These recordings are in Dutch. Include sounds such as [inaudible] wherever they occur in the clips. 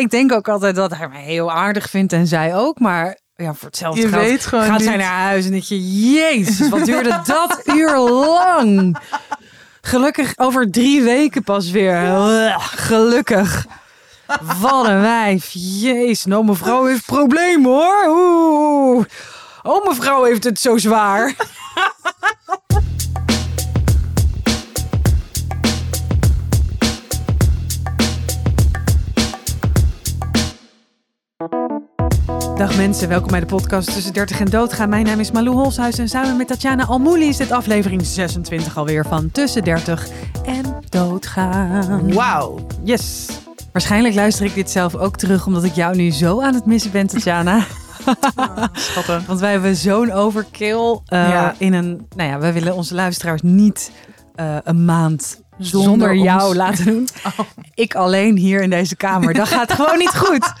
Ik denk ook altijd dat hij mij heel aardig vindt en zij ook. Maar ja, voor hetzelfde Je geld weet gewoon gaat zij naar huis en denk je... Jezus, wat duurde [laughs] dat uur lang? Gelukkig over drie weken pas weer. Gelukkig. Wat een wijf. Jezus, nou mevrouw heeft problemen hoor. Oeh. Oh, mevrouw heeft het zo zwaar. [laughs] Dag mensen, welkom bij de podcast Tussen 30 en Doodgaan. Mijn naam is Malou Holshuis en samen met Tatjana Almouli is dit aflevering 26 alweer van Tussen 30 en Doodgaan. Wauw. Yes. Waarschijnlijk luister ik dit zelf ook terug omdat ik jou nu zo aan het missen ben, Tatjana. [laughs] [laughs] Schattig. Want wij hebben zo'n overkill eh, Ja. in een... Nou ja, wij willen onze luisteraars niet eh, een maand zonder, Zonder jou ons. laten doen. [laughs] Oh. Ik alleen hier in deze kamer. Dat gaat gewoon niet goed.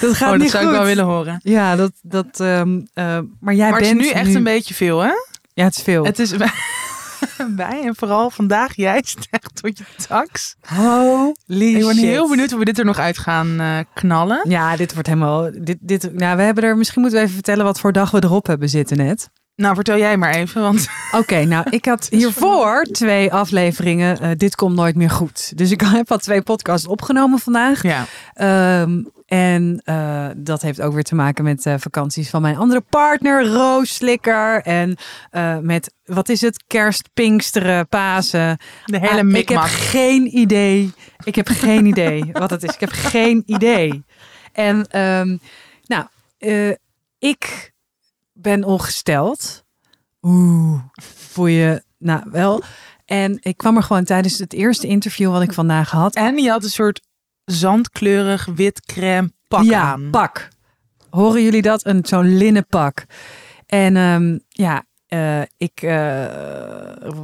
Dat gaat Oh, dat niet zou goed. ik wel willen horen. Ja, dat... dat ehm, eh, maar jij maar het bent is nu echt een beetje veel, hè? Ja, het is veel. Het is [laughs] bij en vooral vandaag jij echt tot je tax. Holy Ik ben shit. heel benieuwd hoe we dit er nog uit gaan eh, knallen. Ja, dit wordt helemaal... Dit, dit, nou, we hebben er... Misschien moeten we even vertellen wat voor dag we erop hebben zitten net. Nou, vertel jij maar even, want Oké, nou, ik had [laughs] hiervoor twee afleveringen. eh, Dit komt nooit meer goed. Dus ik [laughs] heb al twee podcasts opgenomen vandaag. ja. Ehm, en eh, dat heeft ook weer te maken met eh, vakanties van mijn andere partner, Roos Slikker. En met, wat is het, kerst, pinksteren, Pasen. de hele Ah, ik heb geen idee. Ik heb geen idee [laughs] wat het is. Ik heb geen idee. En ehm, nou, ik ben ongesteld. Oeh, voel je nou wel. En ik kwam er gewoon tijdens het eerste interview wat ik vandaag had. En je had een soort zandkleurig wit crème pak ja, aan. pak. Horen jullie dat? Een zo'n linnen pak. En ehm, ja, eh, ik eh,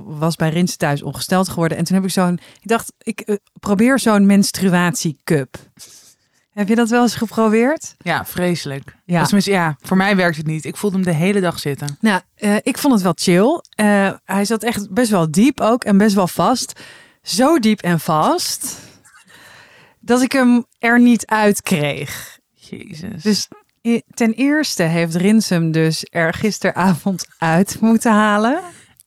was bij Rinse thuis ongesteld geworden. En toen heb ik zo'n... Ik dacht, ik eh, probeer zo'n menstruatiecup. Heb je dat wel eens geprobeerd? Ja, vreselijk. Ja. Ja, voor mij werkt het niet. Ik voelde hem de hele dag zitten. Nou, eh, ik vond het wel chill. Eh, hij zat echt best wel diep ook en best wel vast. Zo diep en vast dat ik hem er niet uit kreeg. Jezus. Dus ten eerste heeft Rinsum dus er gisteravond uit moeten halen.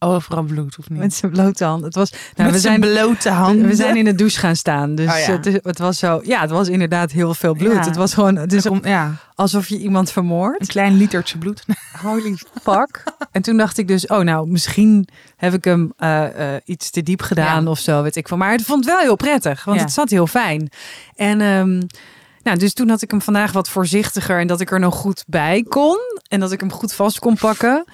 Overal bloed, of niet? Met zijn blote hand. Het was, nou, Met we, zijn zijn, blote handen. we zijn in de douche gaan staan. Dus Oh ja. het, het was zo. Ja, het was inderdaad heel veel bloed. Ja. Het was gewoon. Het is komt- ja, alsof je iemand een vermoordt. klein litertje bloed. [laughs] Holy fuck. en toen dacht ik dus, oh nou, misschien heb ik hem eh, eh, iets te diep gedaan of zo, weet ik van. Maar het vond het wel heel prettig, want het zat heel fijn. En ehm, nou, dus toen had ik hem vandaag wat voorzichtiger en dat ik er nog goed bij kon en dat ik hem goed vast kon pakken.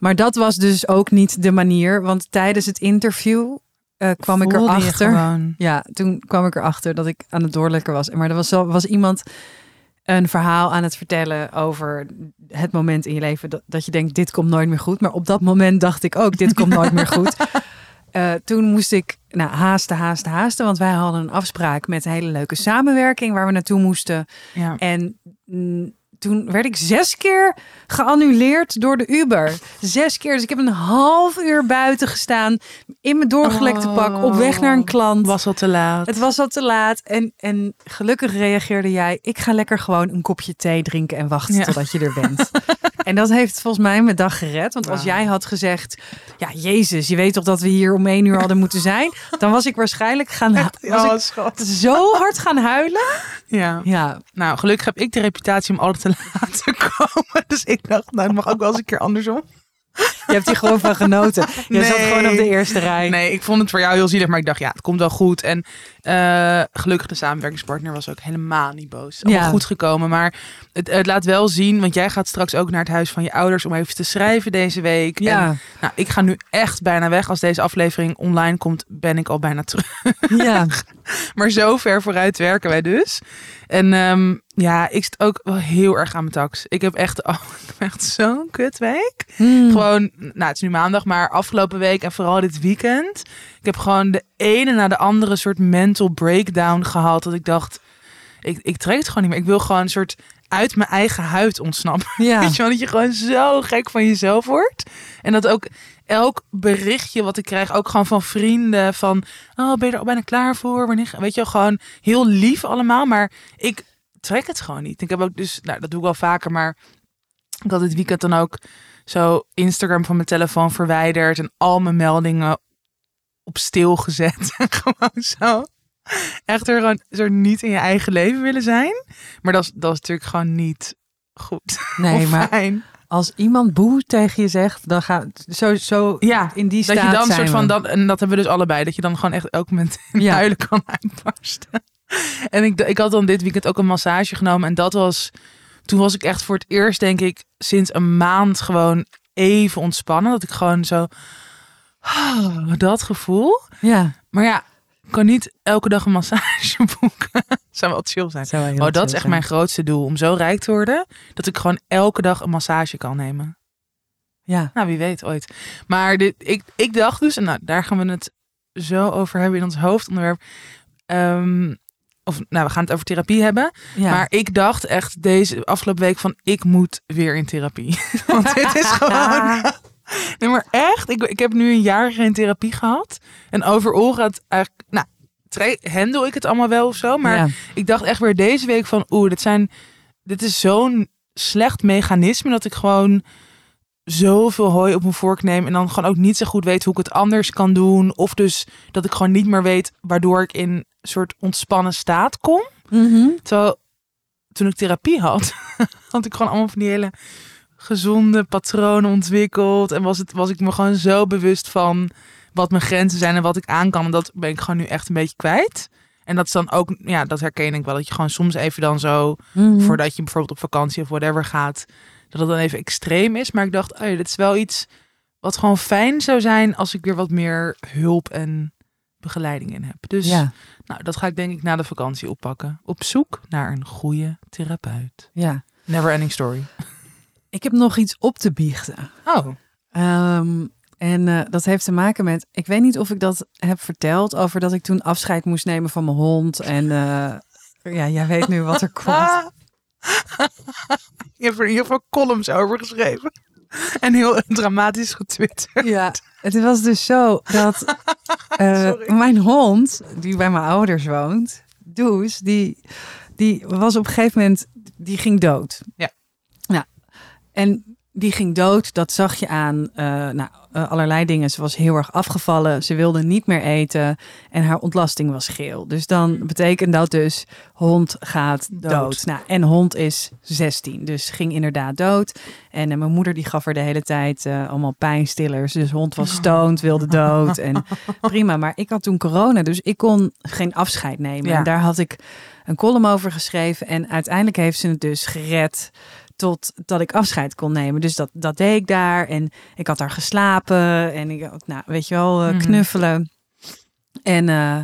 Maar dat was dus ook niet de manier, want tijdens het interview eh, kwam ik Voelde erachter. Ja, toen kwam ik erachter dat ik aan het doorlekker was. Maar er was, was iemand een verhaal aan het vertellen over het moment in je leven dat, dat je denkt, dit komt nooit meer goed. Maar op dat moment dacht ik ook, dit komt nooit meer [laughs] goed. Eh, toen moest ik nou, haasten, haasten, haasten. Want wij hadden een afspraak met een hele leuke samenwerking waar we naartoe moesten. Ja. En mm, toen werd ik zes keer geannuleerd door de Uber. Zes keer. Dus ik heb een half uur buiten gestaan in mijn doorgelekte pak op weg naar een klant. Was al te laat. Het was al te laat en, en gelukkig reageerde jij. Ik ga lekker gewoon een kopje thee drinken en wachten Ja. totdat je er bent. [laughs] en dat heeft volgens mij mijn dag gered. Want als jij had gezegd, ja Jezus, je weet toch dat we hier om één uur hadden moeten zijn. Dan was ik waarschijnlijk gaan hu- was oh, schat. zo hard gaan huilen. Ja. Ja, Nou, gelukkig heb ik de reputatie om altijd te [laughs] laten komen. Dus ik dacht, nou, het mag ook wel eens een keer andersom. Je hebt hier gewoon van genoten. Je zat gewoon op de eerste rij. Nee, ik vond het voor jou heel zielig, maar ik dacht, ja, het komt wel goed. En eh, gelukkig de samenwerkingspartner was ook helemaal niet boos. Allemaal Ja. goed gekomen, maar het, het laat wel zien, want jij gaat straks ook naar het huis van je ouders om even te schrijven deze week. Ja, En, nou, ik ga nu echt bijna weg. Als deze aflevering online komt, ben ik al bijna terug. ja. [laughs] Maar zo ver vooruit werken wij dus. En ehm, ja, ik zit ook wel heel erg aan mijn tax. Ik heb echt, oh, [laughs] ik heb echt zo'n kutweek. Hmm. Gewoon, nou het is nu maandag, maar afgelopen week en vooral dit weekend. Ik heb gewoon de ene na de andere soort mental breakdown gehad. Dat ik dacht, ik, ik trek het gewoon niet meer. Ik wil gewoon een soort uit mijn eigen huid ontsnappen. Ja. [laughs] Weet je wel, dat je gewoon zo gek van jezelf wordt. En dat ook elk berichtje wat ik krijg, ook gewoon van vrienden, van, oh, ben je er al bijna klaar voor? Wanneer, ga-" weet je wel, gewoon heel lief allemaal. Maar ik trek het gewoon niet. Ik heb ook dus, nou, dat doe ik wel vaker, maar ik had dit weekend dan ook zo Instagram van mijn telefoon verwijderd en al mijn meldingen op stil gezet. [laughs] gewoon zo. Echt er gewoon zo niet in je eigen leven willen zijn. Maar dat is, dat is natuurlijk gewoon niet goed. [laughs] Nee, of maar fijn. als iemand boe tegen je zegt, dan gaat zo, zo Ja, in die dat staat je dan soort van we. dan en dat hebben we dus allebei dat je dan gewoon echt elk moment in [laughs] Ja. huilen kan uitbarsten. [laughs] En ik, ik had dan dit weekend ook een massage genomen en dat was toen was ik echt voor het eerst denk ik sinds een maand gewoon even ontspannen dat ik gewoon zo [sighs] dat gevoel. Ja, Maar ja, ik kan niet elke dag een massage [laughs] boeken. Zou wel chill zijn. zou wel Oh, dat is echt zijn. mijn grootste doel om zo rijk te worden dat ik gewoon elke dag een massage kan nemen. Ja, Nou, wie weet ooit. Maar dit, ik, ik dacht dus, en nou, daar gaan we het zo over hebben in ons hoofdonderwerp. Ehm, of nou, we gaan het over therapie hebben. ja. Maar ik dacht echt deze afgelopen week van ik moet weer in therapie. [laughs] Want dit is gewoon. [laughs] Nee, maar echt. Ik, ik heb nu een jaar geen therapie gehad. En overal gaat eigenlijk. Nou, handle ik het allemaal wel of zo. Maar ja. ik dacht echt weer deze week van oeh, dit zijn. Dit is zo'n slecht mechanisme dat ik gewoon zoveel hooi op mijn vork neem. En dan gewoon ook niet zo goed weet hoe ik het anders kan doen. Of dus dat ik gewoon niet meer weet waardoor ik in soort ontspannen staat kom. Mhm. Terwijl toen ik therapie had, [laughs] had ik gewoon allemaal van die hele gezonde patronen ontwikkeld. En was, het, was ik me gewoon zo bewust van wat mijn grenzen zijn en wat ik aan kan. En dat ben ik gewoon nu echt een beetje kwijt. En dat is dan ook, ja, dat herken ik wel. Dat je gewoon soms even dan zo, Mhm. voordat je bijvoorbeeld op vakantie of whatever gaat, dat het dan even extreem is. Maar ik dacht, oh ja, dit is wel iets wat gewoon fijn zou zijn als ik weer wat meer hulp en begeleiding in heb. Dus Ja, nou, dat ga ik denk ik na de vakantie oppakken. Op zoek naar een goede therapeut. ja. Never ending story. [laughs] Ik heb nog iets op te biechten. Oh. Ehm, en eh, dat heeft te maken met, ik weet niet of ik dat heb verteld over dat ik toen afscheid moest nemen van mijn hond. En eh, ja, jij weet nu wat er komt. [laughs] Je hebt er in ieder geval columns over geschreven. [laughs] En heel dramatisch getwitterd. Ja, het was dus zo dat [laughs] Sorry. mijn hond, die bij mijn ouders woont, Does, die, die was op een gegeven moment, die ging dood. Ja. Nou, en die ging dood, dat zag je aan eh, nou, eh, allerlei dingen. Ze was heel erg afgevallen, ze wilde niet meer eten en haar ontlasting was geel. Dus dan betekent dat dus hond gaat dood. Dood. Nou, en hond is 16, dus ging inderdaad dood. En eh, mijn moeder die gaf er de hele tijd allemaal pijnstillers. Dus hond was stoned, wilde dood. En [laughs] prima, maar ik had toen corona, dus ik kon geen afscheid nemen. Ja. En daar had ik een column over geschreven. En uiteindelijk heeft ze het dus gered tot dat ik afscheid kon nemen. Dus dat, dat deed ik daar. En ik had daar geslapen. En ik had, nou, weet je wel, eh, Mhm. knuffelen. En eh,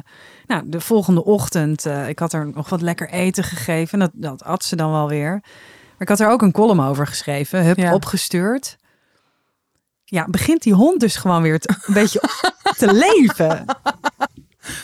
nou, de volgende ochtend, eh, ik had er nog wat lekker eten gegeven. Dat, dat at ze dan wel weer. Maar ik had er ook een column over geschreven. Heb Ja. opgestuurd. Ja, begint die hond dus gewoon weer te, een beetje [laughs] te leven.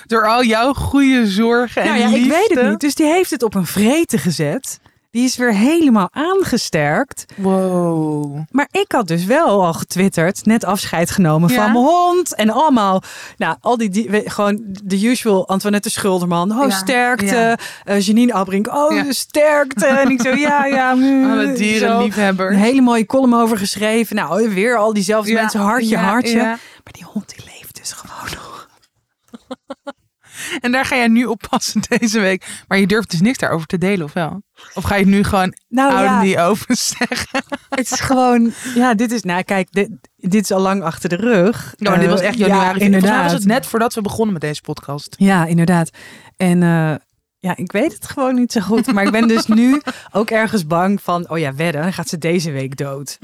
Door al jouw goede zorgen en Nou ja, ik weet het niet. Dus die heeft het op een vreten gezet. Die is weer helemaal aangesterkt. Wow. Maar ik had dus wel al getwitterd, net afscheid genomen Ja? van mijn hond. En allemaal, nou, al die, die gewoon de usual Antoinette Schulderman. Oh, Ja, sterkte. ja. Eh, Janine Abrink, oh, sterkte. En ik zo, [laughs] ja, ja. mm, Alle zo. dierenliefhebber. Een hele mooie column over geschreven. Nou, weer al diezelfde mensen, hartje, hartje. Maar die hond, die leeft dus gewoon nog. [laughs] En daar ga jij nu op passen [laughs] deze week. Maar je durft dus niks daarover te delen, of wel? Of ga je het nu gewoon Nou ja, die open zeggen? [laughs] het is gewoon, ja, dit is, nou kijk, dit, dit is al lang achter de rug. Maar dit was Eh, echt januari. Ja, inderdaad. was het net voordat we begonnen met deze podcast. Ja, inderdaad. En eh, ja, ik weet het gewoon niet zo goed. Maar ik ben dus nu [laughs] ook ergens bang van... oh ja, wedden, dan gaat ze deze week dood.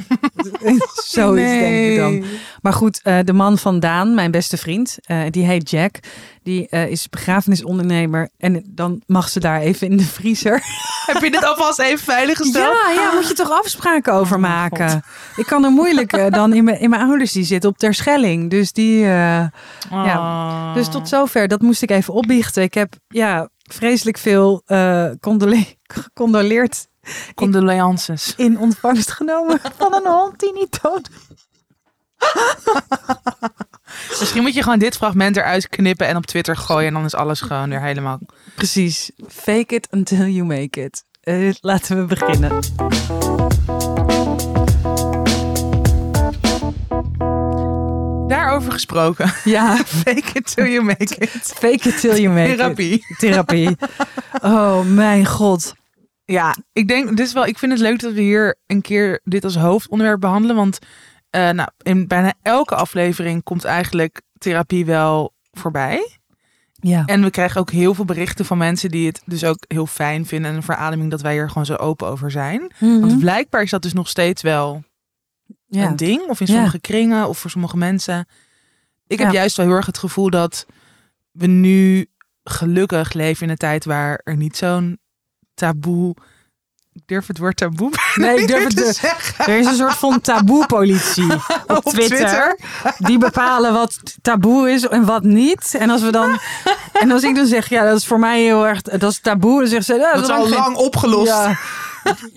zo is het denk ik dan. Maar goed, eh, de man van Daan, mijn beste vriend, eh, die heet Jack. Die eh, is begrafenisondernemer. En dan mag ze daar even in de vriezer. [laughs] Heb je dit alvast even veiliggesteld? Ja, ja, moet je toch [laughs] afspraken over Oh, mijn maken. Ik kan er moeilijk dan in mijn, in mijn ouders, die zitten op Terschelling. Dus die... eh, Oh. dus tot zover, dat moest ik even opbiechten. Ik heb ja, vreselijk veel eh condole- Condolences. in ontvangst genomen van een hond die niet dood Misschien moet je gewoon dit fragment eruit knippen en op Twitter gooien. En dan is alles gewoon weer helemaal... Precies. Fake it until you make it. eh, laten we beginnen. Daarover gesproken. [laughs] Ja, [laughs] Fake it till you make it. fake it till you make it. Therapie. Therapie. [laughs] Oh mijn god. Ja, ik denk, dit is wel, ik vind het leuk dat we hier een keer dit als hoofdonderwerp behandelen. Want eh, nou, in bijna elke aflevering komt eigenlijk therapie wel voorbij. Ja. En we krijgen ook heel veel berichten van mensen die het dus ook heel fijn vinden. En een verademing dat wij hier gewoon zo open over zijn. Mhm. Want blijkbaar is dat dus nog steeds wel ja. een ding. Of in Ja. sommige kringen of voor sommige mensen. Ik heb Ja. juist wel heel erg het gevoel dat we nu gelukkig leven in een tijd waar er niet zo'n taboe... Ik durf het woord taboe [laughs] Nee, ik durf het te zeggen. Er is een soort van taboe-politie [laughs] op, Op Twitter, Twitter. Die bepalen wat taboe is en wat niet. En als we dan. En als ik dan zeg, ja, dat is voor mij heel erg. Dat is taboe. Dan zegt ze, ja, Dat is al lang opgelost. Ja.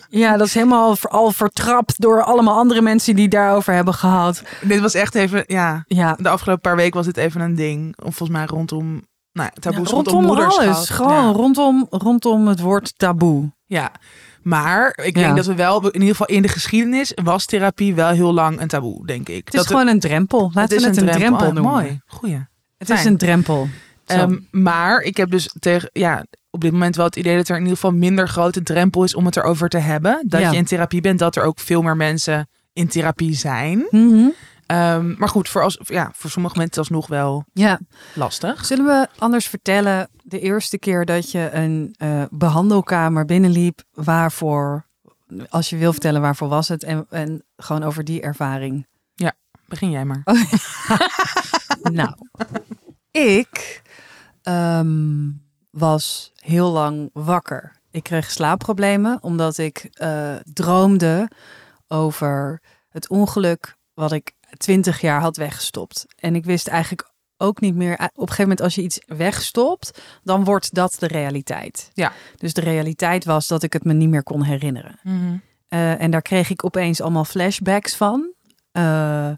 Ja, dat is helemaal al vertrapt door allemaal andere mensen die daarover hebben gehad. Dit was echt even, ja, Ja, de afgelopen paar weken was dit even een ding. Of volgens mij rondom, nou taboes Ja, rondom, rondom alles. Gewoon Ja. rondom, rondom het woord taboe. Ja, maar ik Ja. denk dat we wel, in ieder geval in de geschiedenis, was therapie wel heel lang een taboe, denk ik. Het is dat gewoon een drempel. Laten we het een drempel, Oh, noemen. Mooi, goeie. Het is een drempel. Ehm, maar ik heb dus tegen, ja, op dit moment wel het idee dat er in ieder geval minder grote drempel is om het erover te hebben. Dat Ja. je in therapie bent, dat er ook veel meer mensen in therapie zijn. Mhm. Ehm, maar goed, voor, als, ja, voor sommige mensen alsnog wel Ja. lastig. Zullen we anders vertellen de eerste keer dat je een eh, behandelkamer binnenliep, waarvoor, als je wil vertellen waarvoor was het en, en gewoon over die ervaring. Begin jij maar. [laughs] nou, ik ehm, was heel lang wakker. Ik kreeg slaapproblemen omdat ik eh, droomde over het ongeluk wat ik twintig jaar had weggestopt. En ik wist eigenlijk ook niet meer. Op een gegeven moment, als je iets wegstopt, dan wordt dat de realiteit. Ja. Dus de realiteit was dat ik het me niet meer kon herinneren. Eh, en daar kreeg ik opeens allemaal flashbacks van. Eh,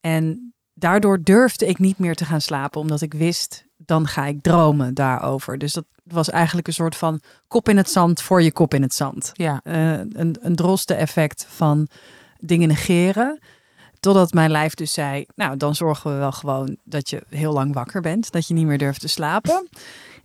en daardoor durfde ik niet meer te gaan slapen, omdat ik wist, dan ga ik dromen daarover. Dus dat was eigenlijk een soort van kop in het zand voor je kop in het zand. Ja, Eh, een, een droste effect van dingen negeren. Totdat mijn lijf dus zei, nou dan zorgen we wel gewoon dat je heel lang wakker bent. Dat je niet meer durft te slapen.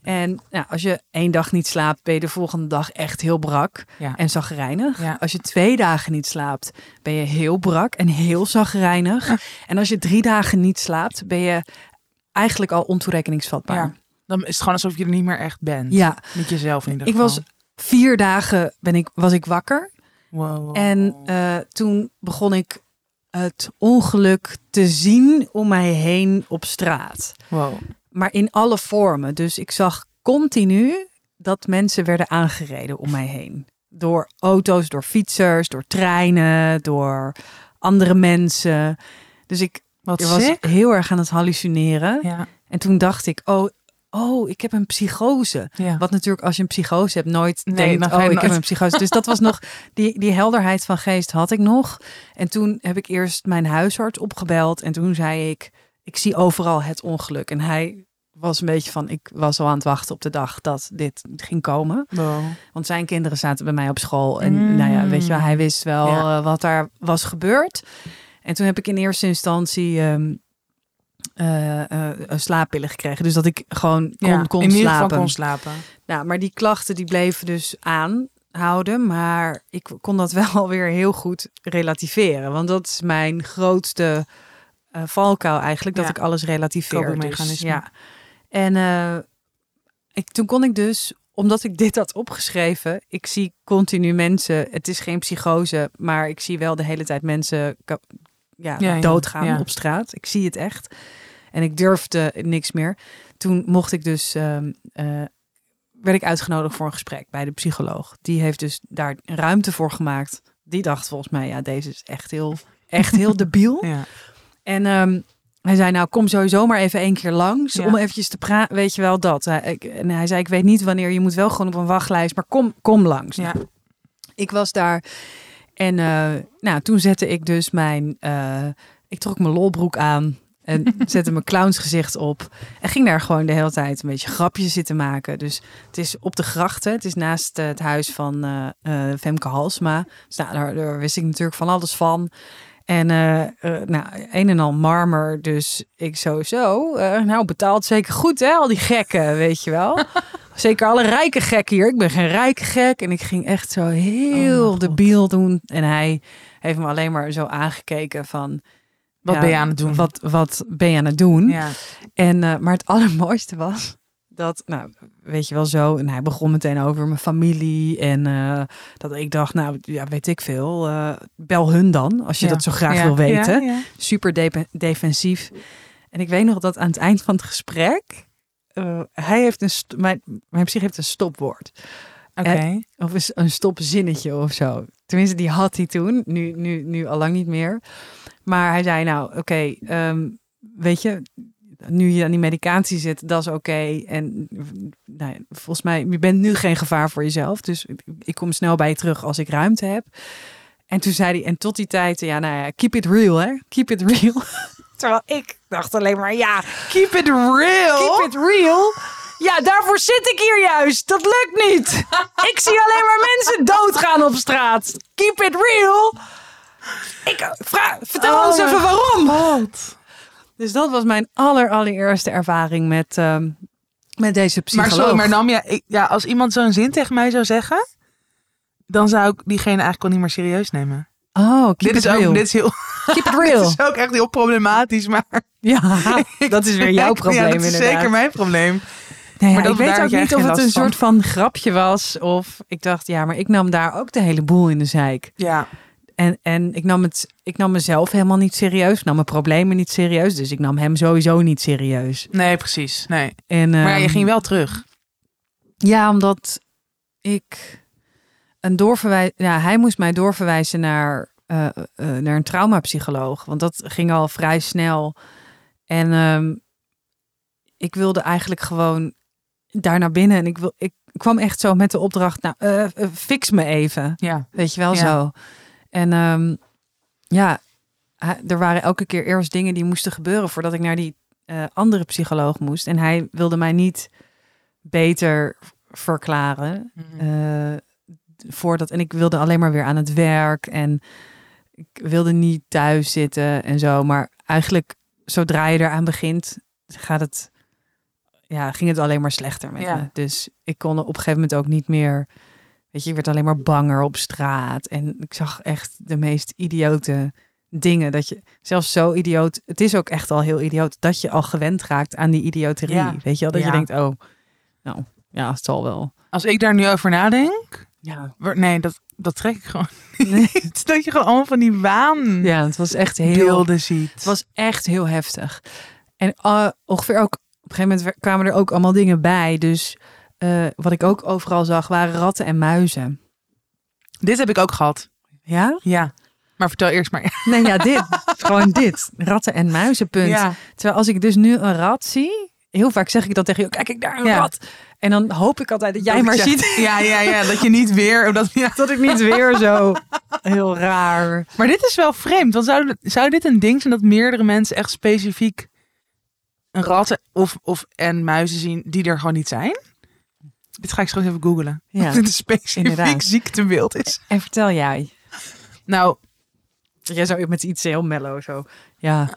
En nou, als je één dag niet slaapt, ben je de volgende dag echt heel brak ja. en zagrijnig. Ja. Als je twee dagen niet slaapt, ben je heel brak en heel zagrijnig. En als je drie dagen niet slaapt, ben je eigenlijk al ontoerekeningsvatbaar. Ja. Dan is het gewoon alsof je er niet meer echt bent. Ja, Met jezelf in ieder ik was vier dagen ben ik, was ik wakker. Wow. En eh, toen begon ik het ongeluk te zien om mij heen op straat. wow. Maar in alle vormen. Dus ik zag continu dat mensen werden aangereden om mij heen. Door auto's, door fietsers, door treinen, door andere mensen. Dus ik Wat was sick. heel erg aan het hallucineren. Ja, En toen dacht ik, oh, oh, ik heb een psychose. ja. Wat natuurlijk als je een psychose hebt nooit Nee, denkt, oh, ik nooit- heb een psychose. Dus dat was nog, die, die helderheid van geest had ik nog. En toen heb ik eerst mijn huisarts opgebeld. En toen zei ik, ik zie overal het ongeluk. En hij was een beetje van, ik was al aan het wachten op de dag dat dit ging komen. Wow. Want zijn kinderen zaten bij mij op school. En Mm. nou ja, weet je wel, hij wist wel Ja. eh, wat daar was gebeurd. En toen heb ik in eerste instantie ehm, eh, eh, slaappillen gekregen. Dus dat ik gewoon kon, Ja, kon slapen. kon slapen. Nou, maar die klachten die bleven dus aanhouden. Maar ik kon dat [laughs] wel weer heel goed relativeren. Want dat is mijn grootste eh valkuil eigenlijk. Dat Ja. ik alles relativeer. Dus, ja. En ik, toen kon ik dus, omdat ik dit had opgeschreven. Ik zie continu mensen. Het is geen psychose. Maar ik zie wel de hele tijd mensen ja, doodgaan ja. op straat. Ik zie het echt. En ik durfde niks meer. Toen mocht ik dus ehm, eh, werd ik uitgenodigd voor een gesprek bij de psycholoog. Die heeft dus daar ruimte voor gemaakt. Die dacht volgens mij, ja, deze is echt heel, echt heel [laughs] debiel. Ja. En ehm, hij zei, nou, kom sowieso maar even één keer langs Ja. om eventjes te praten. Weet je wel dat? Hij, ik, en hij zei, ik weet niet wanneer. Je moet wel gewoon op een wachtlijst, maar kom, kom langs. Ja. Ik was daar en eh, nou, toen zette ik dus mijn, eh, ik trok mijn lolbroek aan. En [laughs] zette mijn clownsgezicht op. En ging daar gewoon de hele tijd een beetje grapjes zitten maken. Dus het is op de grachten. Het is naast eh, het huis van Femke Halsma. Dus nou, daar, daar wist ik natuurlijk van alles van. En nou, een en al marmer. Dus ik sowieso. nou, betaalt zeker goed, hè? Al die gekken, weet je wel. [laughs] zeker alle rijke gekken hier. Ik ben geen rijke gek. En ik ging echt zo heel Oh, debiel doen. En hij heeft me alleen maar zo aangekeken van... Wat ja, ben je aan het doen? Wat, wat ben je aan het doen? Ja. En, eh, maar het allermooiste was dat, nou, weet je wel zo. En hij begon meteen over mijn familie. En eh, dat ik dacht, nou, ja, weet ik veel. eh, bel hun dan, als je Ja. dat zo graag Ja, wil weten. ja. Super de- defensief. En ik weet nog dat aan het eind van het gesprek. Eh, hij heeft een, mijn, mijn psych heeft een stopwoord. Oké. Of een, een stopzinnetje of zo. Tenminste, die had hij toen. Nu, nu, nu al lang niet meer. Maar hij zei, nou, oké, ehm, weet je, nu je aan die medicatie zit, dat is oké. En nou, volgens mij, je bent nu geen gevaar voor jezelf. Dus ik kom snel bij je terug als ik ruimte heb. En toen zei hij, en tot die tijd, ja, nou ja, keep it real, hè? Keep it real. [laughs] Terwijl ik dacht alleen maar, ja, Keep it real. keep it real. Ja, daarvoor zit ik hier juist. Dat lukt niet. Ik zie alleen maar mensen doodgaan op straat. Keep it real. Ik vraag, vertel Oh ons even waarom. God. Dus dat was mijn aller, allereerste ervaring met, ehm, met deze Maar psycholoog. sorry, maar Nam, ja, ik, ja, als iemand zo'n zin tegen mij zou zeggen, dan zou ik diegene eigenlijk wel niet meer serieus nemen. Oh, keep Dit it is, ook, real. dit, is heel, Keep it [laughs] real. is ook echt heel problematisch, maar Ja, [laughs] dat is weer jouw probleem ja, dat is inderdaad. zeker mijn probleem. Nee, Maar dat- ik weet ook niet of het een van. soort van grapje was. Of ik dacht, ja, maar ik nam daar ook de hele boel in de zeik. Ja, En, en ik, nam het, ik nam mezelf helemaal niet serieus. Ik nam mijn problemen niet serieus. Dus ik nam hem sowieso niet serieus. nee, precies. Nee. En, Maar je ehm, ging wel terug. Ja, omdat ik een doorverwijs... Ja, hij moest mij doorverwijzen naar, eh, eh, naar een traumapsycholoog. Want dat ging al vrij snel. En ehm, ik wilde eigenlijk gewoon daar naar binnen. En ik, wil, ik kwam echt zo met de opdracht... Nou, eh, fix me even. Ja. Weet je wel Ja. zo. En ehm, ja, er waren elke keer eerst dingen die moesten gebeuren voordat ik naar die andere psycholoog moest. En hij wilde mij niet beter verklaren. Mhm. voordat, en ik wilde alleen maar weer aan het werk. En ik wilde niet thuis zitten en zo. Maar eigenlijk, zodra je eraan begint, gaat het, ja, ging het alleen maar slechter met Ja. me. Dus ik kon op een gegeven moment ook niet meer. Weet je, ik werd alleen maar banger op straat. En ik zag echt de meest idiote dingen. Dat je zelfs zo idioot. Het is ook echt al heel idioot dat je al gewend raakt aan die idioterie. Ja. Weet je wel? Dat Ja. je denkt, oh, nou ja, het zal wel. Als ik daar nu over nadenk, Ja, nee, dat, dat trek ik gewoon [laughs] nee. [laughs] niet. Dat je gewoon allemaal van die waan ja het was echt heel. beelden ziet. Het was echt heel heftig. En eh, ongeveer ook op een gegeven moment kwamen er ook allemaal dingen bij. Dus eh, wat ik ook overal zag waren ratten en muizen. Dit heb ik ook gehad. Ja? Ja. Maar vertel eerst maar. [laughs] Nee, ja, dit. Gewoon dit. Ratten en muizen, punt. Ja. Terwijl als ik dus nu een rat zie, heel vaak zeg ik dan tegen je, kijk ik daar een Ja. rat. En dan hoop ik altijd dat jij Dat maar ziet Ja, ja, ja. Dat je niet weer. Dat, ja. [laughs] dat ik niet weer zo heel raar. Maar dit is wel vreemd. Want zou, zou dit een ding zijn dat meerdere mensen echt specifiek een ratten of, of en muizen zien die er gewoon niet zijn? Dit ga ik straks even googlen. Ja, Of dit een specifiek inderdaad. ziektebeeld is. En vertel jij. Nou, Jij zou met iets heel mellow zo. Ja.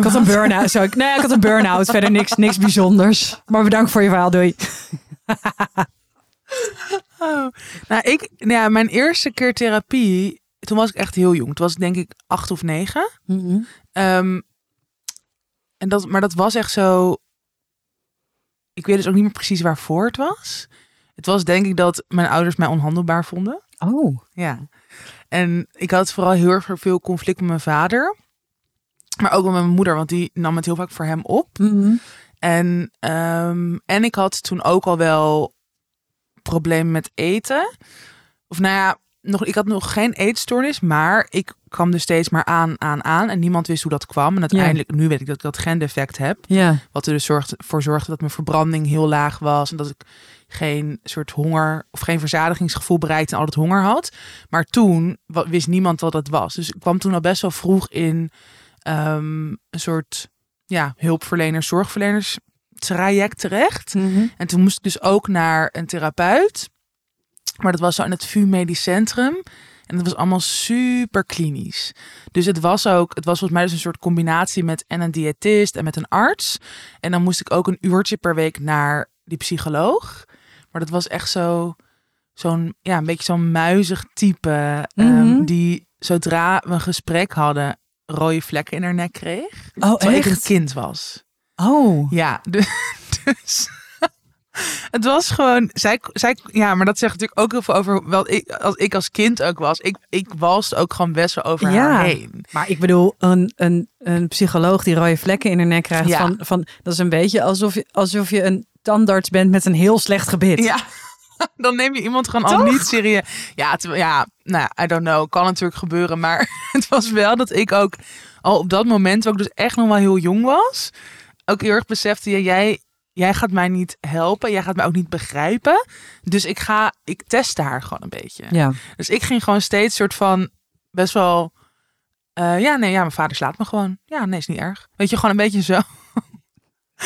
Ik had een burn-out. Zo, nee, ik had een burn-out. Verder niks, niks bijzonders. Maar bedankt voor je verhaal. Doei. [laughs] oh. nou ik, nou ja, mijn eerste keer therapie, toen was ik echt heel jong. Toen was ik denk ik acht of negen. Ehm, en dat, maar dat was echt zo. Ik weet dus ook niet meer precies waarvoor het was. Het was denk ik dat mijn ouders mij onhandelbaar vonden. Oh. Ja. En ik had vooral heel erg veel conflict met mijn vader. Maar ook met mijn moeder, want die nam het heel vaak voor hem op. En, ehm, en ik had toen ook al wel problemen met eten. Of nou ja, nog, ik had nog geen eetstoornis, maar ik kwam er steeds maar aan, aan, aan. En niemand wist hoe dat kwam. En uiteindelijk, nu weet ik dat ik dat gendefect heb. Ja. Wat er dus zorgde, voor zorgde dat mijn verbranding heel laag was. En dat ik geen soort honger of geen verzadigingsgevoel bereikte en altijd honger had. Maar toen wist niemand wat dat was. Dus ik kwam toen al best wel vroeg in ehm, een soort ja, hulpverleners, zorgverleners traject terecht. Mhm. En toen moest ik dus ook naar een therapeut. Maar dat was zo in het VU Medisch Centrum. En dat was allemaal super klinisch. Dus het was ook, het was volgens mij dus een soort combinatie met en een diëtist en met een arts. En dan moest ik ook een uurtje per week naar die psycholoog. Maar dat was echt zo, zo'n, ja, een beetje zo'n muizig type. ehm, Mhm. die zodra we een gesprek hadden, rode vlekken in haar nek kreeg. Oh, Terwijl ik een kind was. Oh. Ja, [laughs] dus. dus [laughs] het was gewoon. Zij, zij, ja, maar dat zegt natuurlijk ook heel veel over wat ik als, ik als kind ook was. Ik, ik was ook gewoon best wel over Ja. haar heen. Maar ik bedoel, een, een, een psycholoog die rode vlekken in haar nek krijgt. Ja. Van, van, dat is een beetje alsof je, alsof je een tandarts bent met een heel slecht gebit. Ja. [laughs] Dan neem je iemand gewoon al niet serieus. Ja, ja, nou, I don't know. Kan natuurlijk gebeuren. Maar [laughs] het was wel dat ik ook al op dat moment, ook dus echt nog wel heel jong was, ook heel erg besefte, ja, jij, jij gaat mij niet helpen. Jij gaat mij ook niet begrijpen. Dus ik ga, ik testte haar gewoon een beetje. Ja. Dus ik ging gewoon steeds soort van best wel. eh, ja, nee, ja, mijn vader slaat me gewoon. Ja, nee, is niet erg. Weet je, gewoon een beetje zo.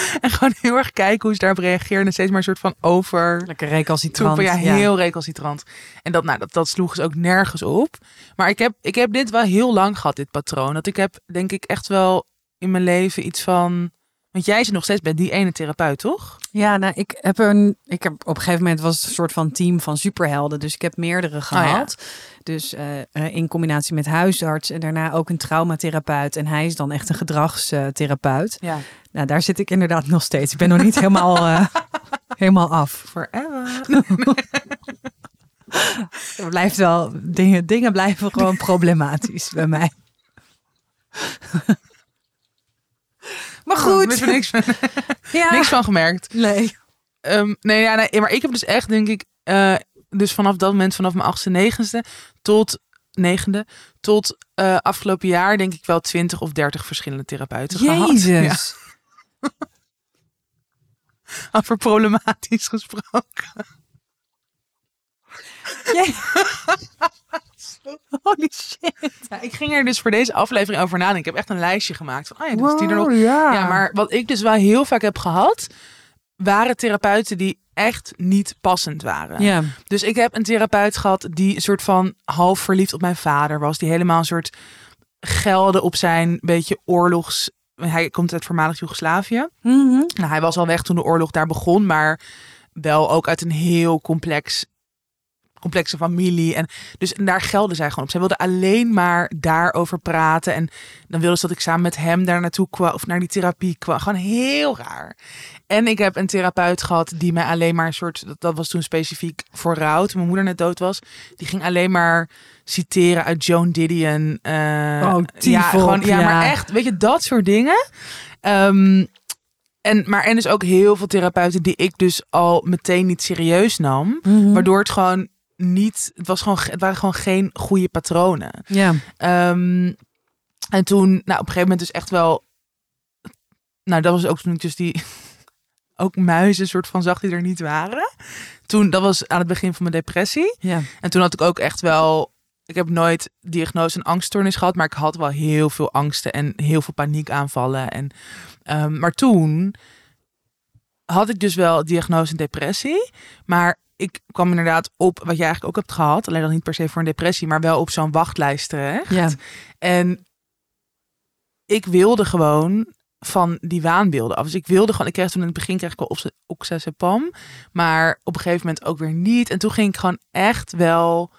[laughs] en gewoon heel erg kijken hoe ze daarop reageerde. En steeds maar een soort van over. Lekker recalcitrant. Troepen, ja, heel recalcitrant. En dat, nou, dat, dat sloeg dus ook nergens op. Maar ik heb, ik heb dit wel heel lang gehad, dit patroon. Dat ik heb, denk ik, echt wel in mijn leven iets van. Want jij zit nog steeds bij die ene therapeut, toch? Ja, nou, ik heb een. Ik heb op een gegeven moment was het een soort van team van superhelden. Dus ik heb meerdere gehad. Dus eh, eh, in combinatie met huisarts en daarna ook een traumatherapeut. En hij is dan echt een gedragstherapeut. Ja. Nou, daar zit ik inderdaad nog steeds. Ik ben nog niet helemaal, eh, [laughs] helemaal af. Forever. [laughs] Er blijft wel, dingen, dingen blijven gewoon problematisch bij mij. Goed. goed. Oh, er niks, van- [laughs] Ja. [laughs] niks van gemerkt. Nee. Ehm, nee, ja, nee, maar ik heb dus echt, denk ik, eh, dus vanaf dat moment, vanaf mijn achtste, negenste tot negende, tot eh, afgelopen jaar, denk ik wel twintig of dertig verschillende therapeuten gehad. Ja, Jezus. [laughs] over problematisch gesproken. Jee- [laughs] Holy shit. Ja, ik ging er dus voor deze aflevering over nadenken. Ik heb echt een lijstje gemaakt van, oh ja, dus die er nog. ja. Ja, maar wat ik dus wel heel vaak heb gehad, waren therapeuten die echt niet passend waren. Ja. Dus ik heb een therapeut gehad die een soort van half verliefd op mijn vader was. Die helemaal een soort gelde op zijn beetje oorlogs... Hij komt uit voormalig Joegoslavië. Mhm. Nou, hij was al weg toen de oorlog daar begon, maar wel ook uit een heel complex, complexe familie. En dus en daar gelde zij gewoon op. Zij wilde alleen maar daarover praten. En dan wilde ze dat ik samen met hem daar naartoe kwam of naar die therapie kwam. Gewoon heel raar. En ik heb een therapeut gehad die mij alleen maar een soort, dat, dat was toen specifiek voor rouw, toen mijn moeder net dood was. Die ging alleen maar citeren uit Joan Didion. eh, Oh, ja, gewoon, ja, ja. maar echt, weet je, dat soort dingen. Ehm, en, maar en dus ook heel veel therapeuten die ik dus al meteen niet serieus nam. Mhm. Waardoor het gewoon niet, het, was gewoon, het waren gewoon geen goede patronen. Ja. Ehm, en toen, nou, op een gegeven moment dus echt wel, nou, dat was ook toen ik dus die, [laughs] ook muizen soort van zag die er niet waren. Toen, dat was aan het begin van mijn depressie. Ja. En toen had ik ook echt wel, ik heb nooit diagnose een angststoornis gehad, maar ik had wel heel veel angsten en heel veel paniekaanvallen. En, ehm, maar toen had ik dus wel diagnose een depressie, maar ik kwam inderdaad op wat jij eigenlijk ook hebt gehad, alleen dan niet per se voor een depressie, maar wel op zo'n wachtlijst terecht. Ja. En ik wilde gewoon van die waanbeelden af. Dus ik wilde gewoon, ik kreeg toen in het begin kreeg ik wel oxa- oxazepam, maar op een gegeven moment ook weer niet. En toen ging ik gewoon echt wel,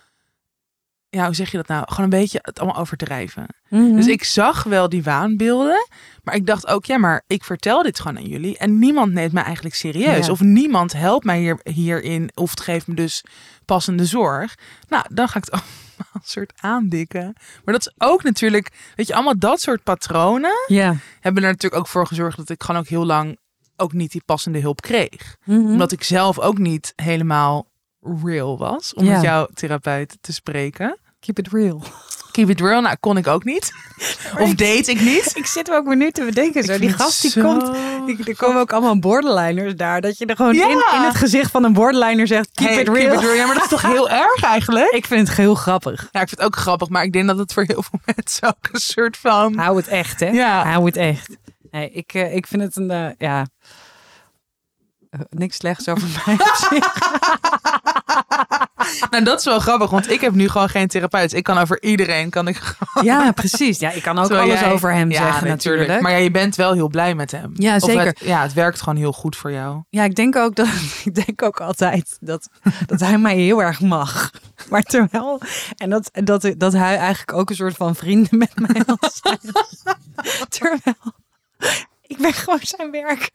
ja, hoe zeg je dat nou? Gewoon een beetje het allemaal overdrijven. Mhm. Dus ik zag wel die waanbeelden, maar ik dacht ook, ja, maar ik vertel dit gewoon aan jullie en niemand neemt mij eigenlijk serieus. Ja. Of niemand helpt mij hier, hierin of het geeft me dus passende zorg. Nou, dan ga ik het [laughs] allemaal een soort aandikken. Maar dat is ook natuurlijk, weet je, allemaal dat soort patronen Ja. hebben er natuurlijk ook voor gezorgd dat ik gewoon ook heel lang ook niet die passende hulp kreeg. Mhm. Omdat ik zelf ook niet helemaal real was, om Ja. met jouw therapeut te spreken. Keep it real. Keep it real, nou kon ik ook niet. [laughs] Of date ik niet. [laughs] Ik zit me ook maar nu te bedenken. Zo. Die gast die zo komt. Die, er komen ook allemaal borderliners daar. Dat je er gewoon Ja. in, in het gezicht van een borderliner zegt: Keep Hey, it real. Ja, maar dat is toch [laughs] heel erg eigenlijk? Ik vind het heel grappig. Ja, ik vind het ook grappig, maar ik denk dat het voor heel veel mensen ook een soort van... Hou het echt, hè? Ja. Hou het echt. Nee, ik, eh, ik vind het een. eh, ja. Eh, niks slechts over [laughs] mij. Nou, dat is wel grappig, want ik heb nu gewoon geen therapeut. Ik kan over iedereen, kan ik ja, precies. Ja, ik kan ook Terwijl alles jij- over hem Ja, zeggen, natuurlijk. natuurlijk. Maar ja, je bent wel heel blij met hem. Ja, zeker. het- ja, het werkt gewoon heel goed voor jou. Ja, ik denk ook dat [laughs] ik denk ook altijd dat, dat hij mij heel erg mag. Maar terwijl en dat, dat, dat hij eigenlijk ook een soort van vrienden met mij zijn. [laughs] Terwijl ik ben gewoon zijn werk.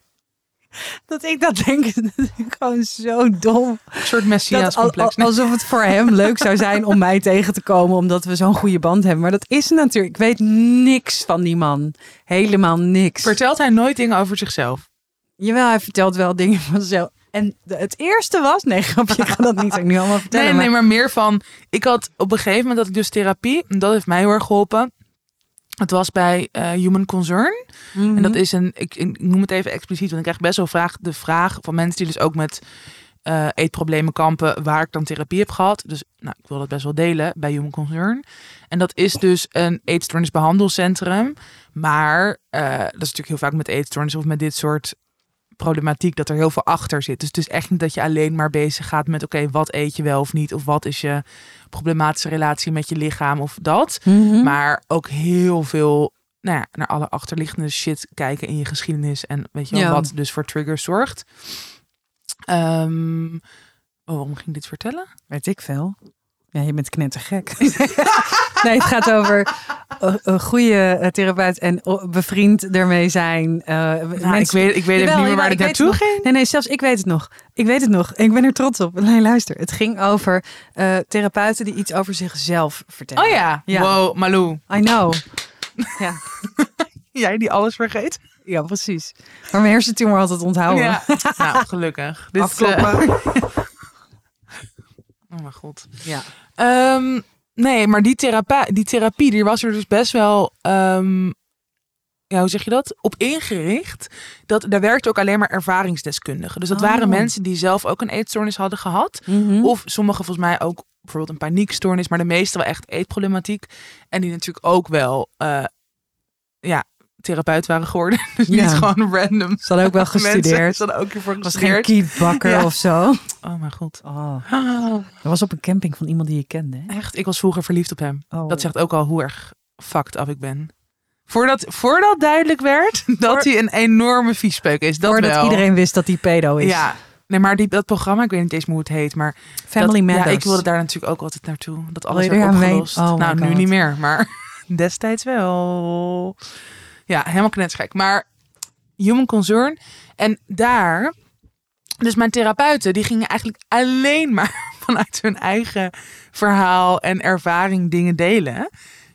[laughs] Dat ik dat denk, [laughs] dat is gewoon zo dom. Een soort messias complex. al- alsof het voor hem leuk zou zijn om mij tegen te komen, omdat we zo'n goede band hebben. Maar dat is natuurlijk, ik weet niks van die man. Helemaal niks. Vertelt hij nooit dingen over zichzelf? Jawel, hij vertelt wel dingen van zichzelf. En het eerste was, nee, grapje, ik ga dat niet nu allemaal vertellen. Nee, maar, nee, maar meer van... Ik had op een gegeven moment dat ik dus therapie... En dat heeft mij heel erg geholpen. Het was bij eh, Human Concern. Mhm. En dat is een... Ik, ik noem het even expliciet. Want ik krijg best wel vraag, de vraag van mensen die dus ook met eh, eetproblemen kampen... waar ik dan therapie heb gehad. Dus nou, ik wil dat best wel delen bij Human Concern. En dat is dus een eetstoornisbehandelcentrum. Maar eh, dat is natuurlijk heel vaak met eetstoornis of met dit soort problematiek dat er heel veel achter zit. Dus het is echt niet dat je alleen maar bezig gaat met oké, wat eet je wel of niet of wat is je problematische relatie met je lichaam of dat, Mhm. maar ook heel veel nou ja, naar alle achterliggende shit kijken in je geschiedenis en weet je wel, Ja. wat dus voor triggers zorgt. Ehm, oh, waarom ging ik dit vertellen? Weet ik veel. Ja, je bent knettergek. [laughs] nee, het gaat over een, een goede eh, therapeut en o- bevriend ermee zijn. eh, Nou, mensen- ik weet, ik weet Jawel, even niet meer waar ik dit naartoe het ging. Nee, nee, zelfs ik weet het nog. Ik weet het nog. Ik ben er trots op. Nee, luister. Het ging over eh, therapeuten die iets over zichzelf vertellen. Oh ja, Ja. wow, Malou. I know. Ja, [laughs] Jij die alles vergeet? ja, precies. Maar mijn hersentumor altijd onthouden. Ja. [laughs] nou, gelukkig. Dit, Afkloppen. eh, [laughs] oh mijn god. Ja. Ehm, nee, maar die, thera die therapie, die was er dus best wel, ehm, ja, hoe zeg je dat? Op ingericht. Dat, daar werkte ook alleen maar ervaringsdeskundigen. Dus dat Oh. waren mensen die zelf ook een eetstoornis hadden gehad. Mhm. Of sommigen volgens mij ook bijvoorbeeld een paniekstoornis, maar de meeste wel echt eetproblematiek. En die natuurlijk ook wel, eh, ja, therapeut waren geworden. [laughs] Dus Ja. niet gewoon random. Ze hadden ook wel [laughs] gestudeerd. Ze hadden ook hiervoor was geen gestudeerd. Kiet Bakker Ja. of zo. Oh mijn god. Oh. Dat was op een camping van iemand die je kende. Hè? Echt, ik was vroeger verliefd op hem. Oh. Dat zegt ook al hoe erg fucked up ik ben. Voordat, voordat duidelijk werd [laughs] dat Voor- hij een enorme viespeuk is. Dat Voordat wel. iedereen wist dat hij pedo is. Ja. Nee, maar die, dat programma, ik weet niet eens meer hoe het heet, maar Family dat, Matters. ja, ik wilde daar natuurlijk ook altijd naartoe. Dat alles werd er opgelost. Oh nou, nu niet meer, maar destijds wel. Ja, helemaal knetsgek. Maar Human Concern. En daar, dus mijn therapeuten, die gingen eigenlijk alleen maar [laughs] vanuit hun eigen verhaal en ervaring dingen delen.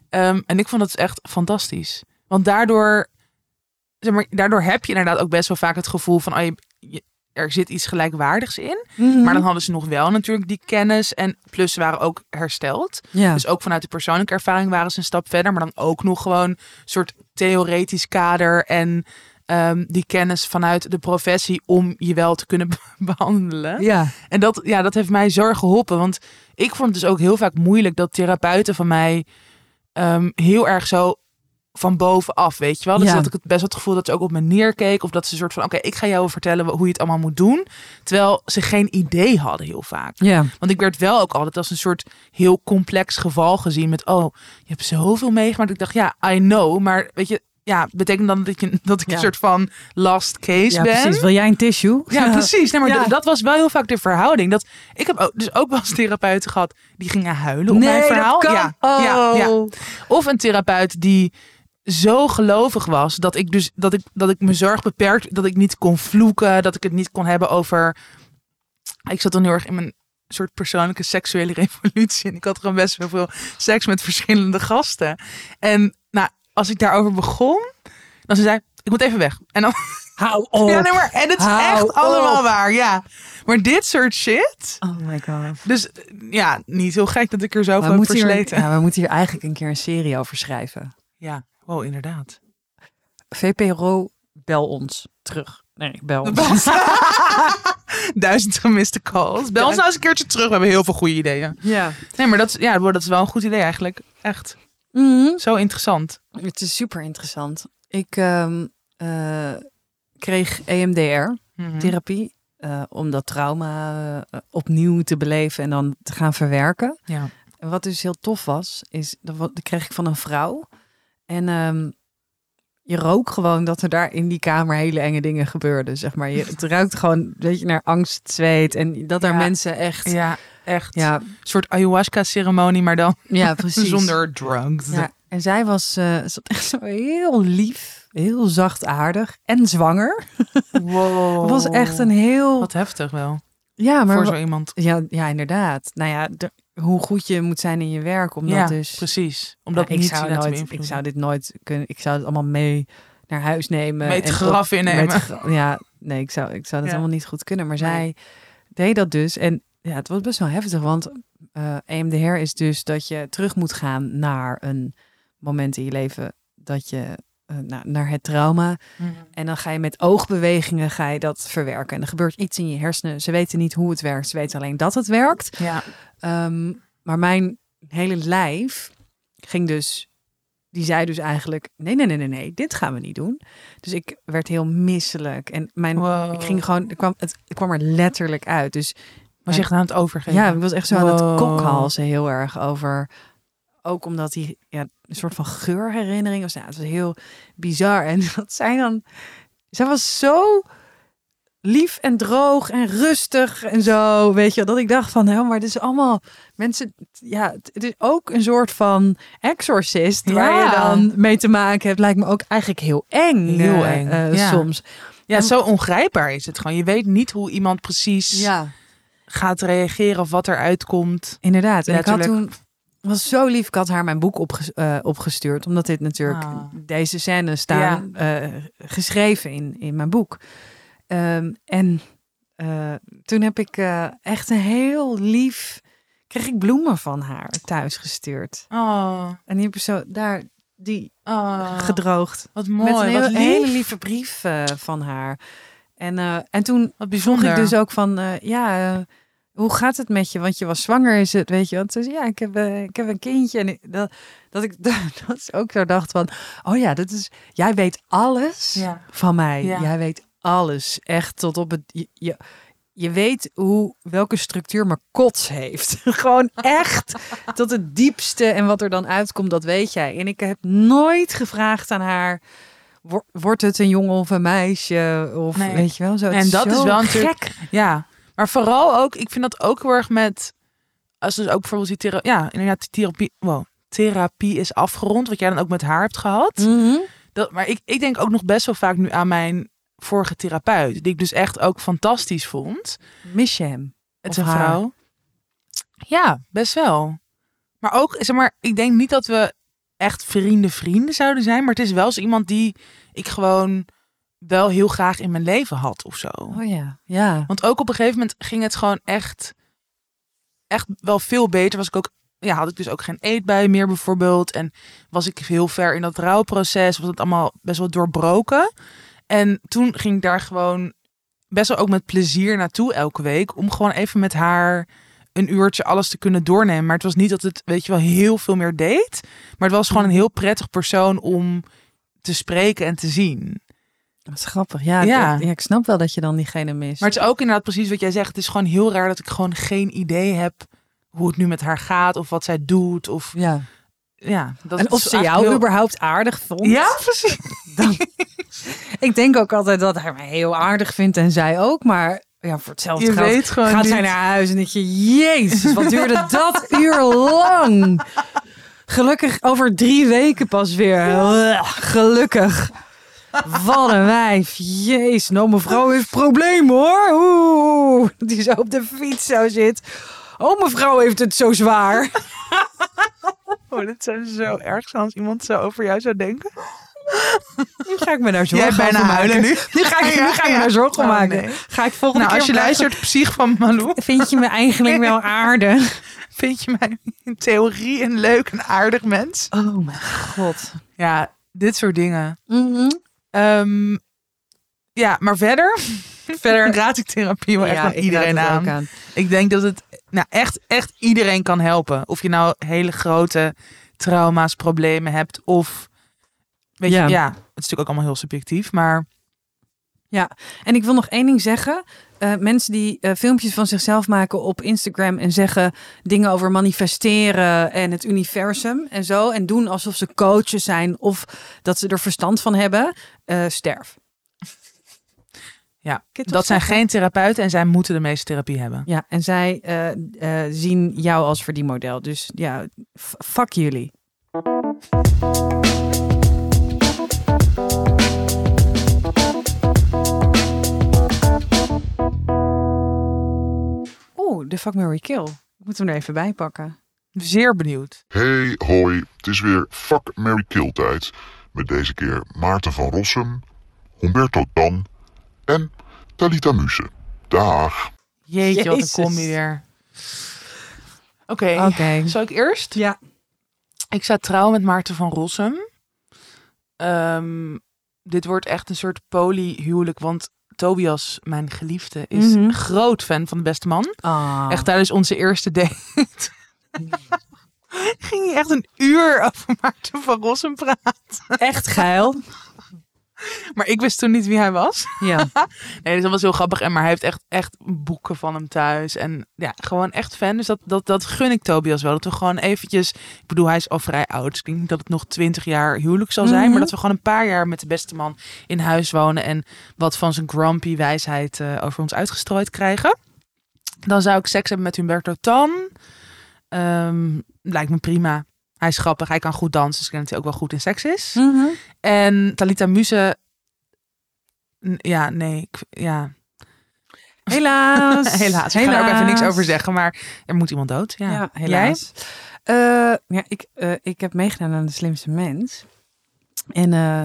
Ehm, en ik vond dat echt fantastisch. Want daardoor, zeg maar, daardoor heb je inderdaad ook best wel vaak het gevoel van, oh, je- er zit iets gelijkwaardigs in. Mhm. Maar dan hadden ze nog wel natuurlijk die kennis. En plus ze waren ook hersteld. ja. Dus ook vanuit de persoonlijke ervaring waren ze een stap verder. Maar dan ook nog gewoon een soort theoretisch kader. En ehm, die kennis vanuit de professie om je wel te kunnen be- [laughs] behandelen. ja. En dat, ja, dat heeft mij zo erg geholpen. Want ik vond het dus ook heel vaak moeilijk dat therapeuten van mij ehm, heel erg zo van bovenaf, weet je wel. Dus Ja. dat ik het best wel het gevoel dat ze ook op me neerkeek. Of dat ze een soort van, oké, ik ga jou vertellen hoe je het allemaal moet doen. Terwijl ze geen idee hadden heel vaak. Ja. Want ik werd wel ook altijd als een soort heel complex geval gezien. Met, oh, je hebt zoveel meegemaakt. Ik dacht, ja, I know. Maar weet je, ja, betekent dan dat ik, dat ik Ja. een soort van last case ja, ben? precies. Wil jij een tissue? Ja, [laughs] precies. Nee, maar Ja. dat was wel heel vaak de verhouding. Dat, ik heb ook, dus ook wel eens therapeuten gehad die gingen huilen om Nee, mijn verhaal. Ja, oh. ja, ja. Of een therapeut die zo gelovig was dat ik dus dat ik dat ik mijn zorg beperkt, dat ik niet kon vloeken, dat ik het niet kon hebben over. Ik zat dan heel erg in mijn soort persoonlijke seksuele [laughs] revolutie en ik had gewoon best wel veel seks met verschillende gasten. En nou, als ik daarover begon, dan ze zei ik moet even weg. En dan [laughs] Hou op. Ja, nee, maar en het is Hou echt op. allemaal waar, ja. Maar dit soort shit. Oh my god. Dus ja, niet heel gek dat ik er zo van hier, versleten. ja, we moeten hier eigenlijk een keer een serie over schrijven. Ja, wow, inderdaad. VPRO, bel ons terug. Nee, bel ons. [laughs] Duizend gemiste calls. Bel ons nou eens een keertje terug. We hebben heel veel goede ideeën. Ja. Nee, maar dat is, ja, dat is wel een goed idee eigenlijk. Echt. Mhm. Zo interessant. Het is super interessant. Ik ehm, eh, kreeg EMDR-therapie Mhm. om dat trauma eh, opnieuw te beleven en dan te gaan verwerken. Ja. En wat dus heel tof was, is dat, wat- dat kreeg ik van een vrouw. En ehm, je rook gewoon dat er daar in die kamer hele enge dingen gebeurden. Zeg maar. je, het [laughs] ruikt gewoon weet je, naar angst, zweet. En dat daar Ja. mensen echt. Ja, ja, echt. ja, Een soort ayahuasca-ceremonie, maar dan [laughs] precies. zonder drugs. Ja, en zij was, eh, ze was echt zo heel lief, heel zachtaardig en zwanger. [laughs] Wow. Het was echt een heel. Wat heftig wel. ja, maar voor zo iemand. ja, ja, inderdaad. Nou ja, hoe goed je moet zijn in je werk, omdat ja, dus. precies. Om Ja, dat ik niet zou nooit, ik zou dit nooit kunnen. Ik zou het allemaal mee naar huis nemen. Het en graf innemen. met ja, nee, ik zou, ik zou dat Ja. allemaal niet goed kunnen. Maar Nee. zij deed dat dus. En ja, het was best wel heftig, want eh EMDR is dus dat je terug moet gaan naar een moment in je leven dat je naar, naar het trauma. Mhm. En dan ga je met oogbewegingen ga je dat verwerken. En er gebeurt iets in je hersenen. Ze weten niet hoe het werkt. Ze weten alleen dat het werkt. Ja. Ehm, maar mijn hele lijf ging dus. Die zei dus eigenlijk: nee, nee, nee, nee, nee, dit gaan we niet doen. Dus ik werd heel misselijk. En mijn, Wow. ik ging gewoon, het kwam, het, het kwam er letterlijk uit. Dus Was je echt aan het overgeven? ja, ik was echt zo aan Wow. het kokhalzen heel erg over. Ook omdat die ja, een soort van geurherinnering was. Ja, het was heel bizar. En [laughs] dat zij dan. Zij was zo lief en droog en rustig en zo. Weet je, dat ik dacht van, hé, maar dit is allemaal mensen. Ja, het het is ook een soort van exorcist waar Ja. je dan mee te maken hebt. Lijkt me ook eigenlijk heel eng. Heel eh, eng, eh, ja. soms. Ja, zo ongrijpbaar is het gewoon. Je weet niet hoe iemand precies Ja. gaat reageren of wat eruit komt. Inderdaad. En ik had Letterlijk. toen was zo lief. Ik had haar mijn boek eh, opgestuurd, omdat dit natuurlijk Ah. deze scènes staan eh, geschreven in, in mijn boek. Ehm, en eh, toen heb ik echt een heel lief kreeg ik bloemen van haar thuis gestuurd. Oh, En die heb ik zo daar die oh gedroogd. wat Met mooi. een heel- lief. hele lieve brief van haar. En, en toen Wat vroeg bijzonder. ik dus ook van, ja, hoe gaat het met je? Want je was zwanger, is het, weet je? Want ze zei, ja, ik heb, eh, ik heb een kindje. En dat, dat ik [laughs] dat is ook zo dacht van, oh ja, dat is, jij weet alles Ja. van mij. Ja. Jij weet alles, echt tot op het, je, je, je weet hoe, welke structuur mijn kots heeft. [laughs] Gewoon echt tot het diepste. En wat er dan uitkomt, dat weet jij. En ik heb nooit gevraagd aan haar, wo- wordt het een jongen of een meisje? Of Nee. weet je wel, zo. En dat is zo wel natuurlijk- gek. Ja, maar vooral ook, ik vind dat ook heel erg met, als dus ook bijvoorbeeld die therapie, ja, inderdaad, die therapie, wow, therapie is afgerond, wat jij dan ook met haar hebt gehad. Mhm. Dat, maar ik, ik denk ook nog best wel vaak nu aan mijn vorige therapeut, die ik dus echt ook fantastisch vond. Mis je hem? Het is een vrouw. Ja, best wel. Maar ook, zeg maar, ik denk niet dat we echt vrienden vrienden zouden zijn, maar het is wel zo iemand die ik gewoon wel heel graag in mijn leven had of zo. Oh ja, ja. Want ook op een gegeven moment ging het gewoon echt, echt wel veel beter. Was ik ook, ja, had ik dus ook geen eetbui meer bijvoorbeeld. En was ik heel ver in dat rouwproces. Was het allemaal best wel doorbroken. En toen ging ik daar gewoon best wel ook met plezier naartoe elke week. Om gewoon even met haar een uurtje alles te kunnen doornemen. Maar het was niet dat het, weet je wel, heel veel meer deed. Maar het was gewoon een heel prettig persoon om te spreken en te zien. Dat is grappig. Ja, Ja. ja. ik snap wel dat je dan diegene mist. Maar het is ook inderdaad precies wat jij zegt. Het is gewoon heel raar dat ik gewoon geen idee heb hoe het nu met haar gaat of wat zij doet. Of ja. ja, dat En is of ze jou heel- überhaupt aardig vond. Ja, precies. [laughs] Ik denk ook altijd dat hij mij heel aardig vindt en zij ook. Maar ja, voor hetzelfde Je geld weet gewoon gaat niet. zij naar huis en denk je, jezus, wat duurde [laughs] dat uur lang? Gelukkig over drie weken pas weer. Gelukkig. Wat een wijf. Jezus, nou mevrouw heeft problemen hoor. Oeh, die zo op de fiets zo zit. Oh, mevrouw heeft het zo zwaar. [laughs] Oh, dat zou zo erg zijn als iemand zo over jou zou denken. Nu ga ik me daar Jij zorgen bijna over maken. huilen nu. Nu ga ik, [laughs] nu ga ik me ja. daar zorgen Oh, maken. nee. Ga ik volgende Nou, als je keer vragen, luistert, psych van Malou, Vind je me eigenlijk wel [laughs] aardig? vind je mij in theorie een leuk en aardig mens? Oh mijn god. Ja, dit soort dingen. Ehm, ja, maar verder, [laughs] verder [laughs] raad ik therapie wel echt aan ik iedereen aan. Ik denk dat het nou, echt, echt iedereen kan helpen. Of je nou hele grote trauma's, problemen hebt of... Weet Ja. je, ja, het is natuurlijk ook allemaal heel subjectief, maar En ik wil nog één ding zeggen. Eh, mensen die eh, filmpjes van zichzelf maken op Instagram en zeggen dingen over manifesteren en het universum en zo. En doen alsof ze coaches zijn of dat ze er verstand van hebben. eh, sterf. ja, dat zijn geen therapeuten en zij moeten de meeste therapie hebben. Ja, en zij zien jou als verdienmodel. Dus ja, fuck jullie. De fuck Mary Kill. Ik moet hem er even bij pakken. Zeer benieuwd. Hey, hoi. Het is weer Fuck, Mary Kill tijd. Met deze keer Maarten van Rossum, Humberto Tan en Talita Muse. Dag. Jeetje, wat een combi weer. Oké, Oké. zal ik eerst? Ja. Ik sta trouw met Maarten van Rossum. Ehm, dit wordt echt een soort polyhuwelijk, want Tobias, mijn geliefde, is Mhm. een groot fan van de beste man. Ah. Echt tijdens onze eerste date. [laughs] Ging hij echt een uur over Maarten van Rossum praten. echt geil. Maar ik wist toen niet wie hij was. Ja. [laughs] Nee, dus dat was heel grappig. En maar hij heeft echt, echt boeken van hem thuis. En ja, gewoon echt fan. Dus dat, dat, dat gun ik Tobias wel. Dat we gewoon eventjes... Ik bedoel, hij is al vrij oud. Dus ik denk niet dat het nog twintig jaar huwelijk zal zijn. Mhm. Maar dat we gewoon een paar jaar met de beste man in huis wonen. En wat van zijn grumpy wijsheid eh, over ons uitgestrooid krijgen. Dan zou ik seks hebben met Humberto Tan. Ehm, lijkt me prima. Hij is grappig. Hij kan goed dansen. Dus ik denk dat hij ook wel goed in seks is. Mhm. En Talita Muse... Ja, nee. Ik, ja, Helaas. [laughs] helaas. Ik ga er ook even niks over zeggen, maar er moet iemand dood. Ja, Ja, helaas. Eh, ja, ik, eh, ik heb meegedaan aan de slimste mens. En eh,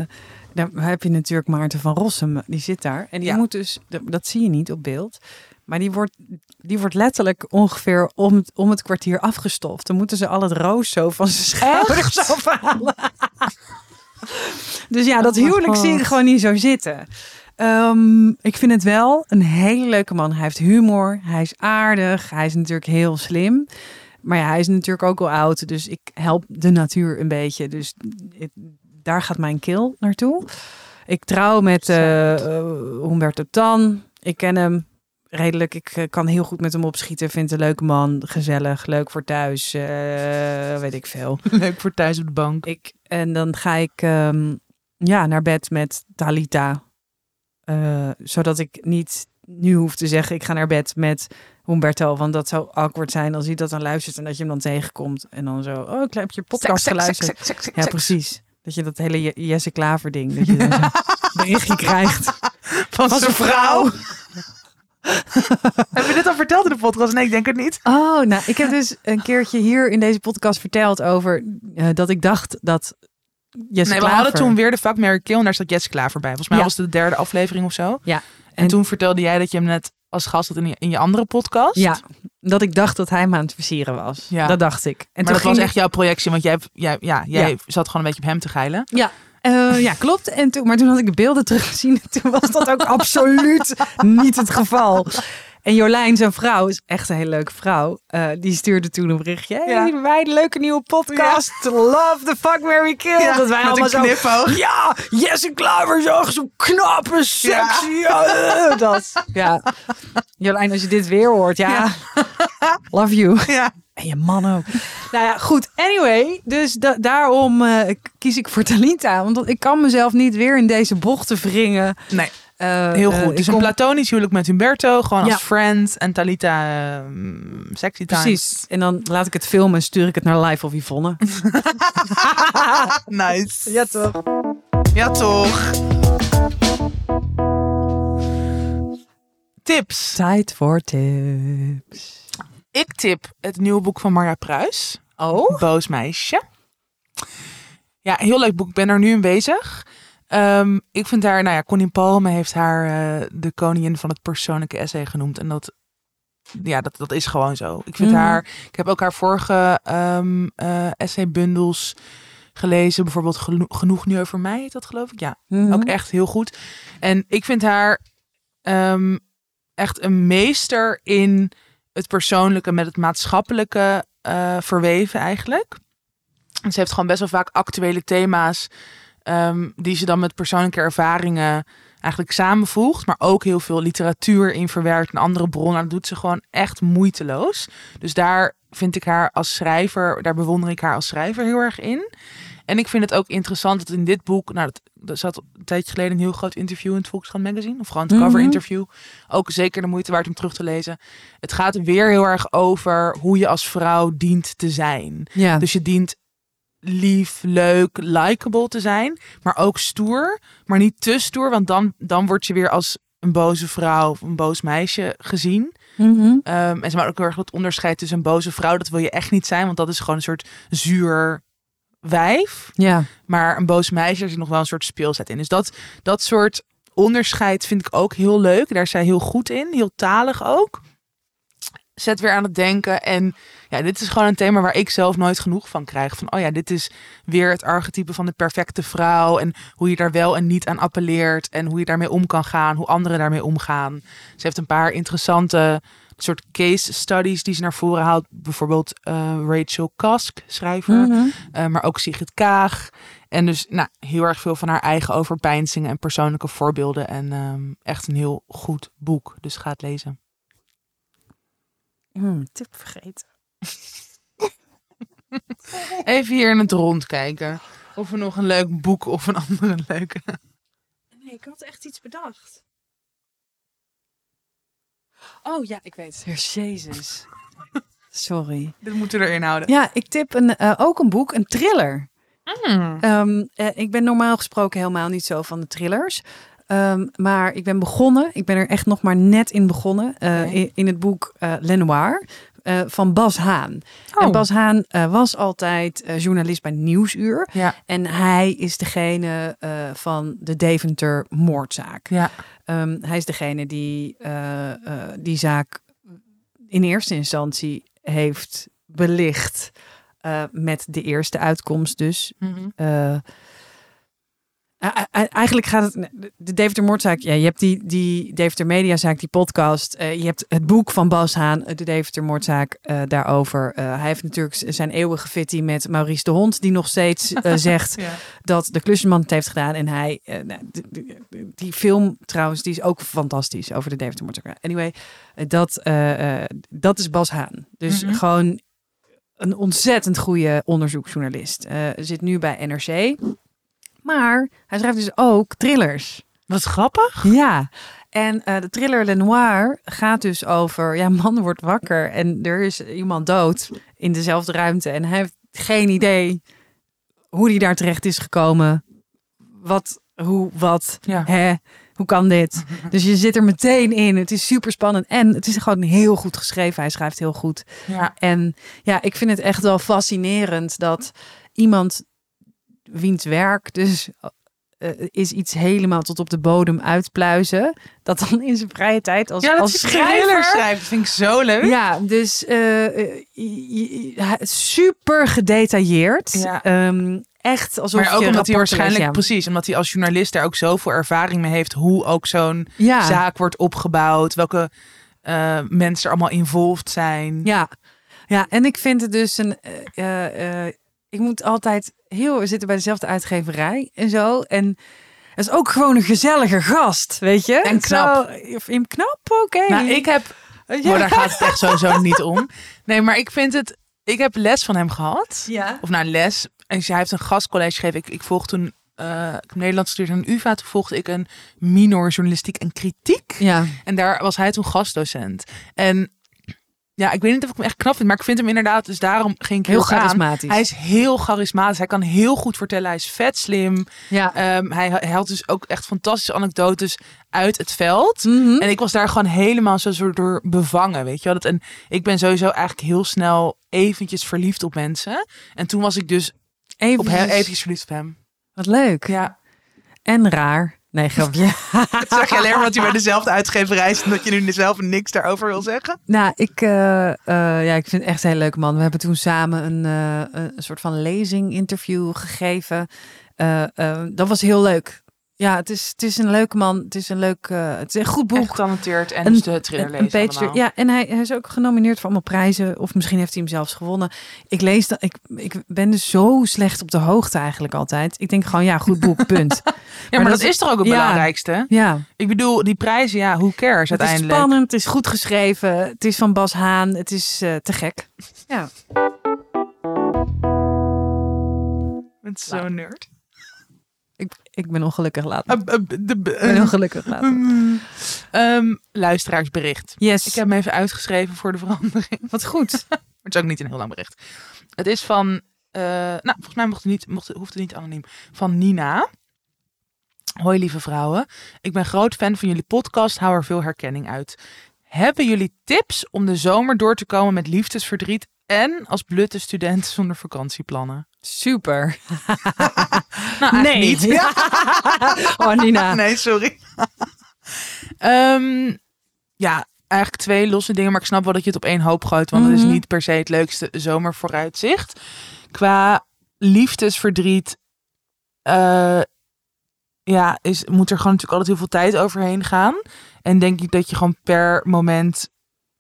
daar heb je natuurlijk Maarten van Rossum, die zit daar. En die Ja. moet dus, dat- dat zie je niet op beeld. Maar die wordt, die wordt letterlijk ongeveer om het, om het kwartier afgestoft. Dan moeten ze al het roos zo van zijn schouders [laughs] afhalen. dus ja, dat Oh mijn huwelijk zie ik gewoon niet zo zitten. Ehm, ik vind het wel een hele leuke man. Hij heeft humor, hij is aardig, hij is natuurlijk heel slim. Maar ja, hij is natuurlijk ook al oud, dus ik help de natuur een beetje. Dus daar gaat mijn kill naartoe. Ik trouw met eh, Humberto Tan. Ik ken hem redelijk. Ik eh, kan heel goed met hem opschieten. Vind een leuke man, gezellig, leuk voor thuis, eh, weet ik veel. [laughs] Leuk voor thuis op de bank. Ik, en dan ga ik ehm, ja, naar bed met Talita. Eh, zodat ik niet nu hoef te zeggen, ik ga naar bed met Humberto. Want dat zou awkward zijn als hij dat dan luistert en dat je hem dan tegenkomt. En dan zo, oh, ik heb je podcast geluisterd. ja, precies. Dat je dat hele Je- Jesse Klaver ding, dat je [laughs] dan berichtje krijgt. Van Van zijn zijn vrouw. [laughs] [laughs] Hebben we dit al verteld in de podcast? Nee, ik denk het niet. Oh, nou, ik heb dus een keertje hier in deze podcast verteld over eh, dat ik dacht dat Jesse Nee, we Klaver... hadden toen weer de Fuck, Mary Kill en daar zat Jesse Klaver bij. Volgens mij Ja. was het de derde aflevering of zo. Ja. En, En- toen vertelde jij dat je hem net als gast had in je, in je andere podcast. Ja, dat ik dacht dat hij me aan het versieren was. Ja. Dat dacht ik. En maar toen dat was echt jouw projectie, want jij, jij, ja, jij Ja. zat gewoon een beetje op hem te geilen. Ja. Eh, ja, klopt. En toen, maar toen had ik de beelden teruggezien. En toen was dat ook absoluut niet het geval. En Jolijn, zijn vrouw, is echt een hele leuke vrouw. eh, die stuurde toen een berichtje. Hey, Ja. wij een leuke nieuwe podcast. Love the fuck, Mary kill. Ja, dat wij allemaal een zo... knipoog. Ja, Jesse Klaver zo knappe, sexy. Ja. dat. Ja. Jolijn, als je dit weer hoort, ja. Love you. Ja. En je man ook. [laughs] Nou ja, goed. Anyway, dus da- daarom eh, kies ik voor Talita. Want ik kan mezelf niet weer in deze bochten wringen. Nee, Eh, heel eh, goed. ik dus een kom- platonisch huwelijk met Humberto. Gewoon Ja. als friend. En Talita ehm, sexy time. Precies. En dan laat ik het filmen en stuur ik het naar Live of Yvonne. [laughs] Nice. ja, toch? Ja, toch. Tips. Tijd voor tips. Ik tip het nieuwe boek van Marja Pruis. Oh? Boos meisje. Ja, heel leuk boek. Ik ben er nu in bezig. Ehm, ik vind haar, nou ja, Connie Palme heeft haar eh, de koningin van het persoonlijke essay genoemd. En dat, ja, dat, dat is gewoon zo. Ik vind Mhm. haar, ik heb ook haar vorige eh essaybundels gelezen. Bijvoorbeeld Geno- Genoeg Nu Over Mij, heet dat geloof ik? Ja, Mhm. ook echt heel goed. En ik vind haar ehm, echt een meester in het persoonlijke met het maatschappelijke eh, verweven eigenlijk. En ze heeft gewoon best wel vaak actuele thema's ehm, die ze dan met persoonlijke ervaringen eigenlijk samenvoegt, maar ook heel veel literatuur in verwerkt en andere bronnen. Dat doet ze gewoon echt moeiteloos. Dus daar vind ik haar als schrijver, daar bewonder ik haar als schrijver heel erg in. En ik vind het ook interessant dat in dit boek, nou, dat, dat zat een tijdje geleden een heel groot interview in het Volkskrant magazine, of gewoon het cover Mhm. interview. Ook zeker de moeite waard om terug te lezen. Het gaat weer heel erg over hoe je als vrouw dient te zijn. Ja. Dus je dient lief, leuk, likable te zijn, maar ook stoer, maar niet te stoer, want dan, dan word je weer als een boze vrouw of een boos meisje gezien. Mhm. Ehm, en ze maken ook heel erg het onderscheid tussen een boze vrouw, dat wil je echt niet zijn, want dat is gewoon een soort zuur wijf. Ja. Maar een boos meisje, er zit nog wel een soort speelsheid in. Dus dat, dat soort onderscheid vind ik ook heel leuk. Daar zij heel goed in, heel talig ook. Zet weer aan het denken. En ja, dit is gewoon een thema waar ik zelf nooit genoeg van krijg. Van, oh ja, dit is weer het archetype van de perfecte vrouw. En hoe je daar wel en niet aan appelleert. En hoe je daarmee om kan gaan. Hoe anderen daarmee omgaan. Ze heeft een paar interessante soort case studies die ze naar voren haalt. Bijvoorbeeld eh, Rachel Kask, schrijver. Mhm. Uh, maar ook Sigrid Kaag. En dus nou, heel erg veel van haar eigen overpeinzingen en persoonlijke voorbeelden. En um, echt een heel goed boek. Dus ga het lezen. Mm, tip vergeten. [laughs] Even hier in het rond kijken. Of er nog een leuk boek of een [laughs] andere leuke. Nee, ik had echt iets bedacht. Oh ja, ik weet het. Jezus. [laughs] Sorry. Dit moeten we erin houden. Ja, ik tip een, uh, ook een boek, een thriller. Mm. Um, uh, ik ben normaal gesproken helemaal niet zo van de thrillers. Um, maar ik ben begonnen, ik ben er echt nog maar net in begonnen, uh, okay. in, in, het boek uh, Lenoir uh, van Bas Haan. Oh. En Bas Haan uh, was altijd journalist bij Nieuwsuur. Ja. En hij is degene van de Deventer moordzaak. Ja. Um, hij is degene die die zaak in eerste instantie heeft belicht. Met de eerste uitkomst dus. Mhm. Mm -hmm. Eigenlijk gaat het. De Deventer Moordzaak. Ja, je hebt die, die Deventer Mediazaak, die podcast. Uh, je hebt het boek van Bas Haan, de Deventer Moordzaak, daarover. hij heeft natuurlijk zijn eeuwige fitty met Maurice de Hond, die nog steeds [laughs] zegt ja. dat de klussenman het heeft gedaan. En hij. nou, die, film trouwens, die is ook fantastisch over de Deventer Moordzaak. Anyway, dat, eh, dat is Bas Haan. Dus Mhm. mm -hmm. gewoon een ontzettend goede onderzoeksjournalist. Zit nu bij NRC. Maar hij schrijft dus ook thrillers. Wat grappig. Ja. En uh, de thriller Le Noir gaat dus over... Ja, man wordt wakker en er is iemand dood in dezelfde ruimte. En hij heeft geen idee hoe hij daar terecht is gekomen. Wat, hoe, wat, ja. hè, hoe kan dit? [laughs] Dus je zit er meteen in. Het is super spannend. En het is gewoon heel goed geschreven. Hij schrijft heel goed. Ja. En ja, ik vind het echt wel fascinerend dat iemand wiens werk dus uh, is iets helemaal tot op de bodem uitpluizen. Dat dan in zijn vrije tijd als, ja, dat als schrijver schrijft. Dat vind ik zo leuk. Ja, dus uh, super gedetailleerd. Ja. Um, echt alsof maar ook je omdat hij waarschijnlijk ja. precies omdat hij als journalist daar ook zoveel ervaring mee heeft hoe ook zo'n ja. zaak wordt opgebouwd welke uh, mensen er allemaal involved zijn ja ja en ik vind het dus een uh, ik moet altijd heel we zitten bij dezelfde uitgeverij en zo en het is ook gewoon een gezellige gast weet je en knap in knap oké okay. nou ik heb ja. oh, daar gaat het echt sowieso niet om nee maar ik vind het ik heb les van hem gehad ja of nou les en hij heeft een gastcollege gegeven. Ik, ik volg toen uh, ik Nederland studeerde aan UvA. Toen volgde ik een minor journalistiek en kritiek. Ja. En daar was hij toen gastdocent. En ja, ik weet niet of ik hem echt knap vind, maar ik vind hem inderdaad. Dus daarom ging ik heel, heel charismatisch. Aan. Hij is heel charismatisch. Hij kan heel goed vertellen. Hij is vet slim. Ja. Um, hij, hij had dus ook echt fantastische anekdotes uit het veld. Mm -hmm. En ik was daar gewoon helemaal zo soort door bevangen, weet je wel. Dat, en ik ben sowieso eigenlijk heel snel eventjes verliefd op mensen. En toen was ik dus Eventjes. op hem, eventjes verliefd op hem. Wat leuk. Ja. En raar. Nee, grapje. [laughs] Dat zeg je alleen maar omdat je bij dezelfde uitgeverij is... dat je nu zelf niks daarover wil zeggen? nou, ik, eh, eh, ja, ik vind het echt een hele leuke man. We hebben toen samen een, eh, een soort van lezing-interview gegeven. Eh, eh, dat was heel leuk. Ja, het is, het is een leuke man. Het is een leuk, eh, het is een goed boek. Echt getalenteerd en Een- dus de thriller Een lezen page allemaal. ja, en hij, hij is ook genomineerd voor allemaal prijzen. Of misschien heeft hij hem zelfs gewonnen. Ik lees dat. Ik, ik ben dus zo slecht op de hoogte eigenlijk altijd. Ik denk gewoon, ja, goed boek, [laughs] punt. Ja, maar, Maar dat, dat- is toch ook het ja. belangrijkste? Ja, Ik bedoel, die prijzen, ja, who cares het is uiteindelijk? spannend, het is goed geschreven. Het is van Bas Haan. Het is eh, te gek. Ja. Ik ben zo'n nerd. Ik, ben ongelukkig laat. Uh, uh, de- Ik ben ongelukkig laat. Ehm, luisteraarsbericht. Yes. Ik heb hem even uitgeschreven voor de verandering. Wat goed. [laughs] Maar het is ook niet een heel lang bericht. Het is van, eh, nou, volgens mij mocht het niet, mocht het, hoeft het niet anoniem. Van Nina. Hoi lieve vrouwen. Ik ben groot fan van jullie podcast. Hou er veel herkenning uit. Hebben jullie tips om de zomer door te komen met liefdesverdriet en als blutte student [laughs] zonder vakantieplannen? Super. [laughs] Nou, Nee. niet. [laughs] oh, Nina. Nee, sorry. Ehm, ja, eigenlijk twee losse dingen. Maar ik snap wel dat je het op één hoop gooit. Want het Mhm. is niet per se het leukste zomervooruitzicht. Qua liefdesverdriet... eh, ja, is, moet er gewoon natuurlijk altijd heel veel tijd overheen gaan. En denk ik dat je gewoon per moment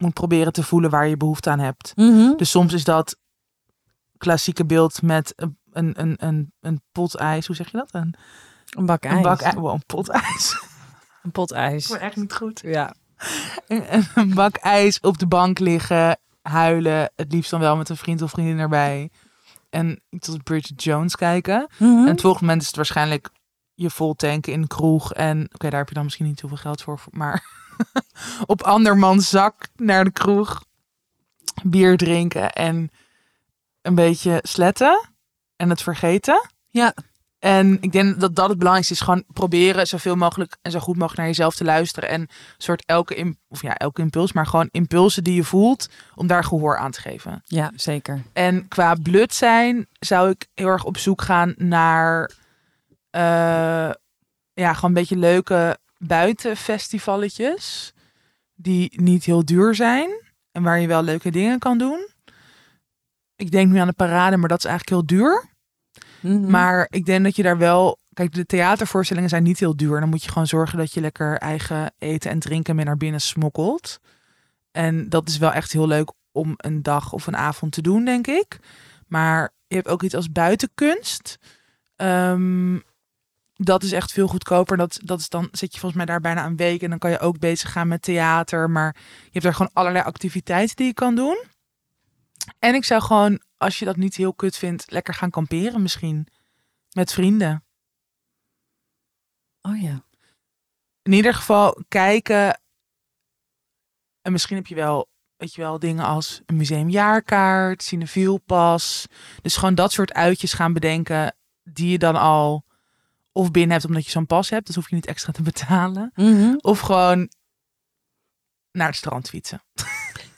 moet proberen te voelen waar je behoefte aan hebt. Mhm. Dus soms is dat klassieke beeld met een, een, een, een, een pot ijs. Hoe zeg je dat? Een, Een bak ijs. een bak ijs. Wow, een pot ijs. [laughs] Een pot ijs. Ik ben echt niet goed. Ja. Een, een bak ijs op de bank liggen, huilen. Het liefst dan wel met een vriend of vriendin erbij. En iets als Bridget Jones kijken. Mhm. En het volgende moment is het waarschijnlijk je vol tanken in een kroeg. En oké, daar heb je dan misschien niet heel veel geld voor. Maar [laughs] op andermans zak naar de kroeg. Bier drinken en een beetje sletten. En het vergeten. Ja. En ik denk dat dat het belangrijkste is. Gewoon proberen zoveel mogelijk en zo goed mogelijk naar jezelf te luisteren. En soort elke, of ja, elke impuls, maar gewoon impulsen die je voelt. Om daar gehoor aan te geven. Ja, zeker. En qua blut zijn zou ik heel erg op zoek gaan naar eh, ja, gewoon een beetje leuke buitenfestivalletjes. Die niet heel duur zijn. En waar je wel leuke dingen kan doen. Ik denk nu aan de parade, maar dat is eigenlijk heel duur. Mhm. Maar ik denk dat je daar wel. Kijk, de theatervoorstellingen zijn niet heel duur. Dan moet je gewoon zorgen dat je lekker eigen eten en drinken mee naar binnen smokkelt. En dat is wel echt heel leuk om een dag of een avond te doen, denk ik. Maar je hebt ook iets als buitenkunst. Ehm, dat is echt veel goedkoper. Dat, dat is dan zit je volgens mij daar bijna een week. En dan kan je ook bezig gaan met theater. Maar je hebt er gewoon allerlei activiteiten die je kan doen. En ik zou gewoon, als je dat niet heel kut vindt, lekker gaan kamperen misschien. Met vrienden. Oh ja. In ieder geval kijken. En misschien heb je wel, weet je wel, dingen als een museumjaarkaart, cinefielpas. Dus gewoon dat soort uitjes gaan bedenken die je dan al of binnen hebt omdat je zo'n pas hebt. Dus hoef je niet extra te betalen. Mhm. Of gewoon naar het strand fietsen.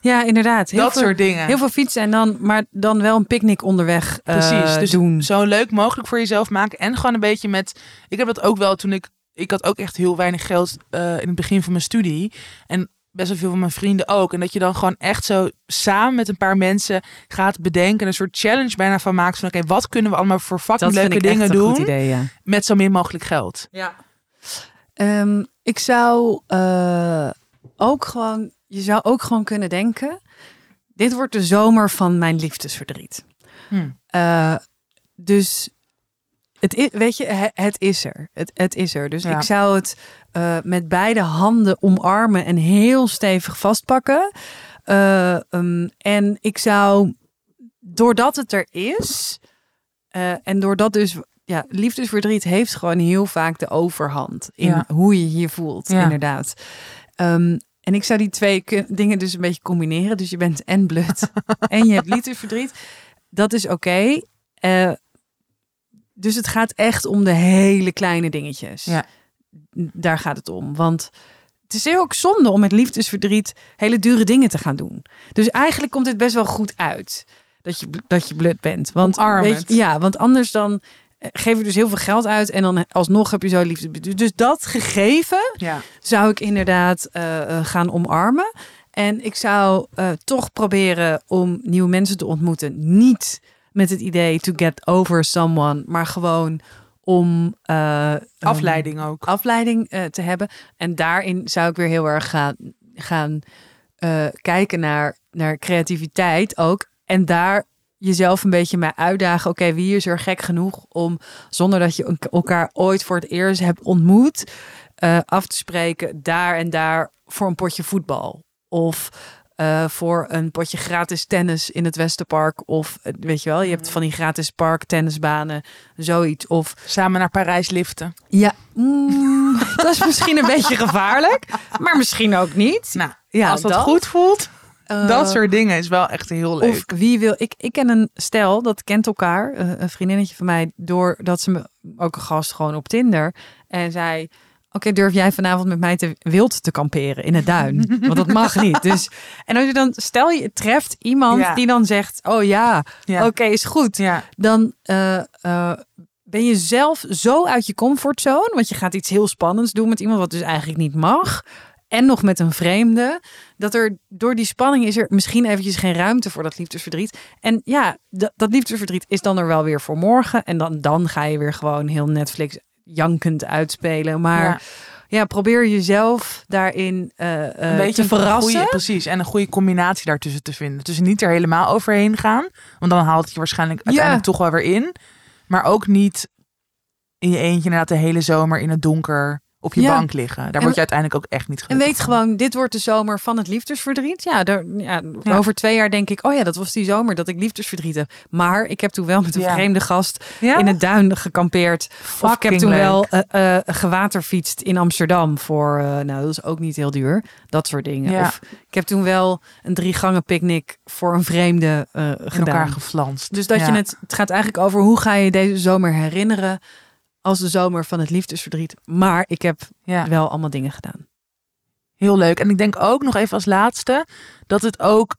Ja, inderdaad. Heel dat veel, soort dingen. Heel veel fietsen en dan, maar dan wel een picknick onderweg eh, Precies, dus doen. zo leuk mogelijk voor jezelf maken. En gewoon een beetje met... Ik heb dat ook wel toen ik... Ik had ook echt heel weinig geld eh, in het begin van mijn studie. En best wel veel van mijn vrienden ook. En dat je dan gewoon echt zo samen met een paar mensen gaat bedenken. Een soort challenge bijna van maakt. Van oké, wat kunnen we allemaal voor fucking vind leuke ik dingen echt een doen. goed idee, ja. Met zo min mogelijk geld. Ja. Ehm, ik zou eh, ook gewoon, je zou ook gewoon kunnen denken, dit wordt de zomer van mijn liefdesverdriet. Hm. Eh, dus het is, weet je, het, is er. Het, het is er. Dus Ja. ik zou het eh, met beide handen omarmen en heel stevig vastpakken. Eh, ehm, en ik zou, doordat het er is, eh, en doordat dus, ja, liefdesverdriet heeft gewoon heel vaak de overhand in Ja. hoe je je voelt, Ja. inderdaad. Ehm, en ik zou die twee dingen dus een beetje combineren. Dus je bent en blut [laughs] en je hebt liefdesverdriet. Dat is oké. Dus het gaat echt om de hele kleine dingetjes. Ja. Daar gaat het om. Want het is heel ook zonde om met liefdesverdriet hele dure dingen te gaan doen. Dus eigenlijk komt het best wel goed uit dat je, dat je blut bent. Want, weet je, ja, want anders dan eh, geef je dus heel veel geld uit en dan alsnog heb je zo liefde. Dus- Dus dat gegeven Ja. zou ik inderdaad eh, eh, gaan omarmen. En ik zou eh, toch proberen om nieuwe mensen te ontmoeten. Niet met het idee to get over someone, maar gewoon om eh, Afleiding ook. afleiding eh, te hebben. En daarin zou ik weer heel erg gaan, gaan eh, kijken naar, naar creativiteit ook. En daar jezelf een beetje mee uitdagen. Oké, wie is er gek genoeg om, zonder dat je elkaar ooit voor het eerst hebt ontmoet, af te spreken daar en daar voor een potje voetbal. Of eh, voor een potje gratis tennis in het Westerpark. Of eh, weet je wel, je hebt van die gratis park tennisbanen, zoiets. Of Samen naar Parijs liften. ja, mm, [laughs] dat is misschien een beetje gevaarlijk, maar misschien ook niet. Nou, Ja, als dat, dat. goed voelt, Eh, dat soort dingen is wel echt heel leuk. Of wie wil. Ik, ik ken een stel dat kent elkaar, eh, een vriendinnetje van mij, doordat ze me ook een gast gewoon op Tinder en zei. Oké, durf jij vanavond met mij te wild te kamperen in het duin? [laughs] Want dat mag niet. Dus, en als je dan, stel je treft iemand Ja. die dan zegt: Oh ja, ja. oké, is goed. ja. dan eh, eh, ben je zelf zo uit je comfortzone. Want je gaat iets heel spannends doen met iemand wat dus eigenlijk niet mag. En nog met een vreemde. Dat er door die spanning is er misschien eventjes geen ruimte voor dat liefdesverdriet. En ja, dat, dat liefdesverdriet is dan er wel weer voor morgen. En dan, dan ga je weer gewoon heel Netflix jankend uitspelen. Maar Ja. ja, probeer jezelf daarin eh, eh, een beetje te verrassen. Goede, precies. En een goede combinatie daartussen te vinden. Dus niet er helemaal overheen gaan. Want dan haalt het je waarschijnlijk uiteindelijk toch wel weer in. Maar ook niet in je eentje inderdaad de hele zomer in het donker op je Ja. bank liggen. Daar En- word je uiteindelijk ook echt niet En weet van. gewoon, dit wordt de zomer van het liefdesverdriet. Ja, daar, ja, Ja. over twee jaar denk ik, oh ja, dat was die zomer dat ik liefdesverdriet heb. Maar ik heb toen wel met een vreemde gast Ja? in het duin gekampeerd. Of ik heb toen leuk. wel eh, gewaterfietst in Amsterdam voor, eh, nou dat is ook niet heel duur. Dat soort dingen. Of ik heb toen wel een drie gangen picknick voor een vreemde in gedaan. elkaar geflanst. Dus dat je het, het gaat eigenlijk over hoe ga je deze zomer herinneren als de zomer van het liefdesverdriet. Maar ik heb Ja. wel allemaal dingen gedaan. Heel leuk. En ik denk ook nog even als laatste dat het ook,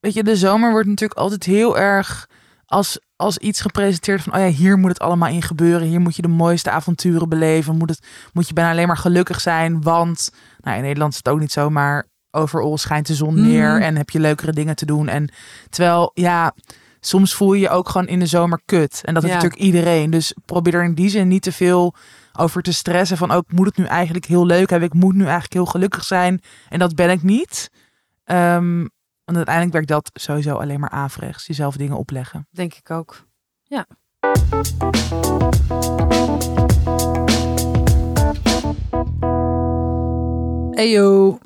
weet je, de zomer wordt natuurlijk altijd heel erg als, als iets gepresenteerd van, oh ja, hier moet het allemaal in gebeuren. Hier moet je de mooiste avonturen beleven. Moet, het, moet je bijna alleen maar gelukkig zijn, want, nou in Nederland is het ook niet zo, maar overal schijnt de zon Mhm. en heb je leukere dingen te doen. En terwijl, ja, soms voel je je ook gewoon in de zomer kut. En dat is Ja. natuurlijk iedereen. Dus probeer er in die zin niet te veel over te stressen van ook moet het nu eigenlijk heel leuk hebben. Ik moet nu eigenlijk heel gelukkig zijn en dat ben ik niet. Ehm, want uiteindelijk werkt dat sowieso alleen maar averechts. Jezelf dingen opleggen. Denk ik ook. Ja. Eyo.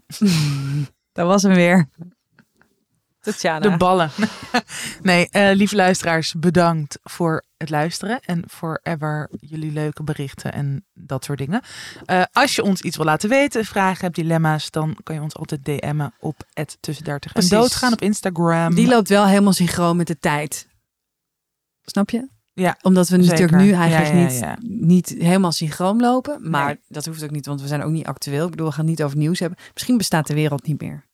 [laughs] Dat was hem weer. De ballen. [laughs] nee, eh, lieve luisteraars, bedankt voor het luisteren en voor ever jullie leuke berichten en dat soort dingen. Eh, als je ons iets wil laten weten, vragen hebt, dilemma's, dan kan je ons altijd DM'en op het tussen 30 en doodgaan op Instagram. Die loopt wel helemaal synchroon met de tijd. Snap je? Ja, Omdat we natuurlijk nu eigenlijk Ja, ja, niet, ja. niet helemaal synchroon lopen. Maar Nee. dat hoeft ook niet, want we zijn ook niet actueel. Ik bedoel, we gaan niet over nieuws hebben. Misschien bestaat de wereld niet meer.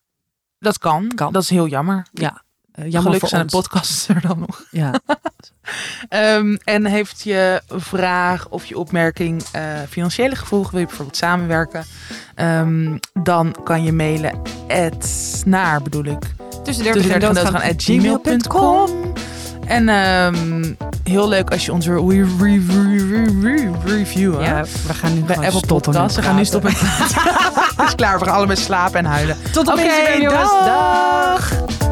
Dat kan. Kan. Dat is heel jammer. Ja. Eh, jammer Gelukkig zijn de podcasts er dan nog. Ja. [laughs] Ehm, en heeft je vraag of je opmerking eh, financiële gevolgen, wil je bijvoorbeeld samenwerken, Ehm, dan kan je mailen at, naar, bedoel ik, Tussen tussen 30 en doodgaan at gmail.com. En ehm, heel leuk als je ons re- re- re- re- re- re- reviewen. Ja, we gaan nu Bij Apple stoppen met Podcasts. We gaan nu stoppen. Het [laughs] is klaar, we gaan allemaal slapen en huilen. Tot Oké, Instagram, jongens. dag. dag.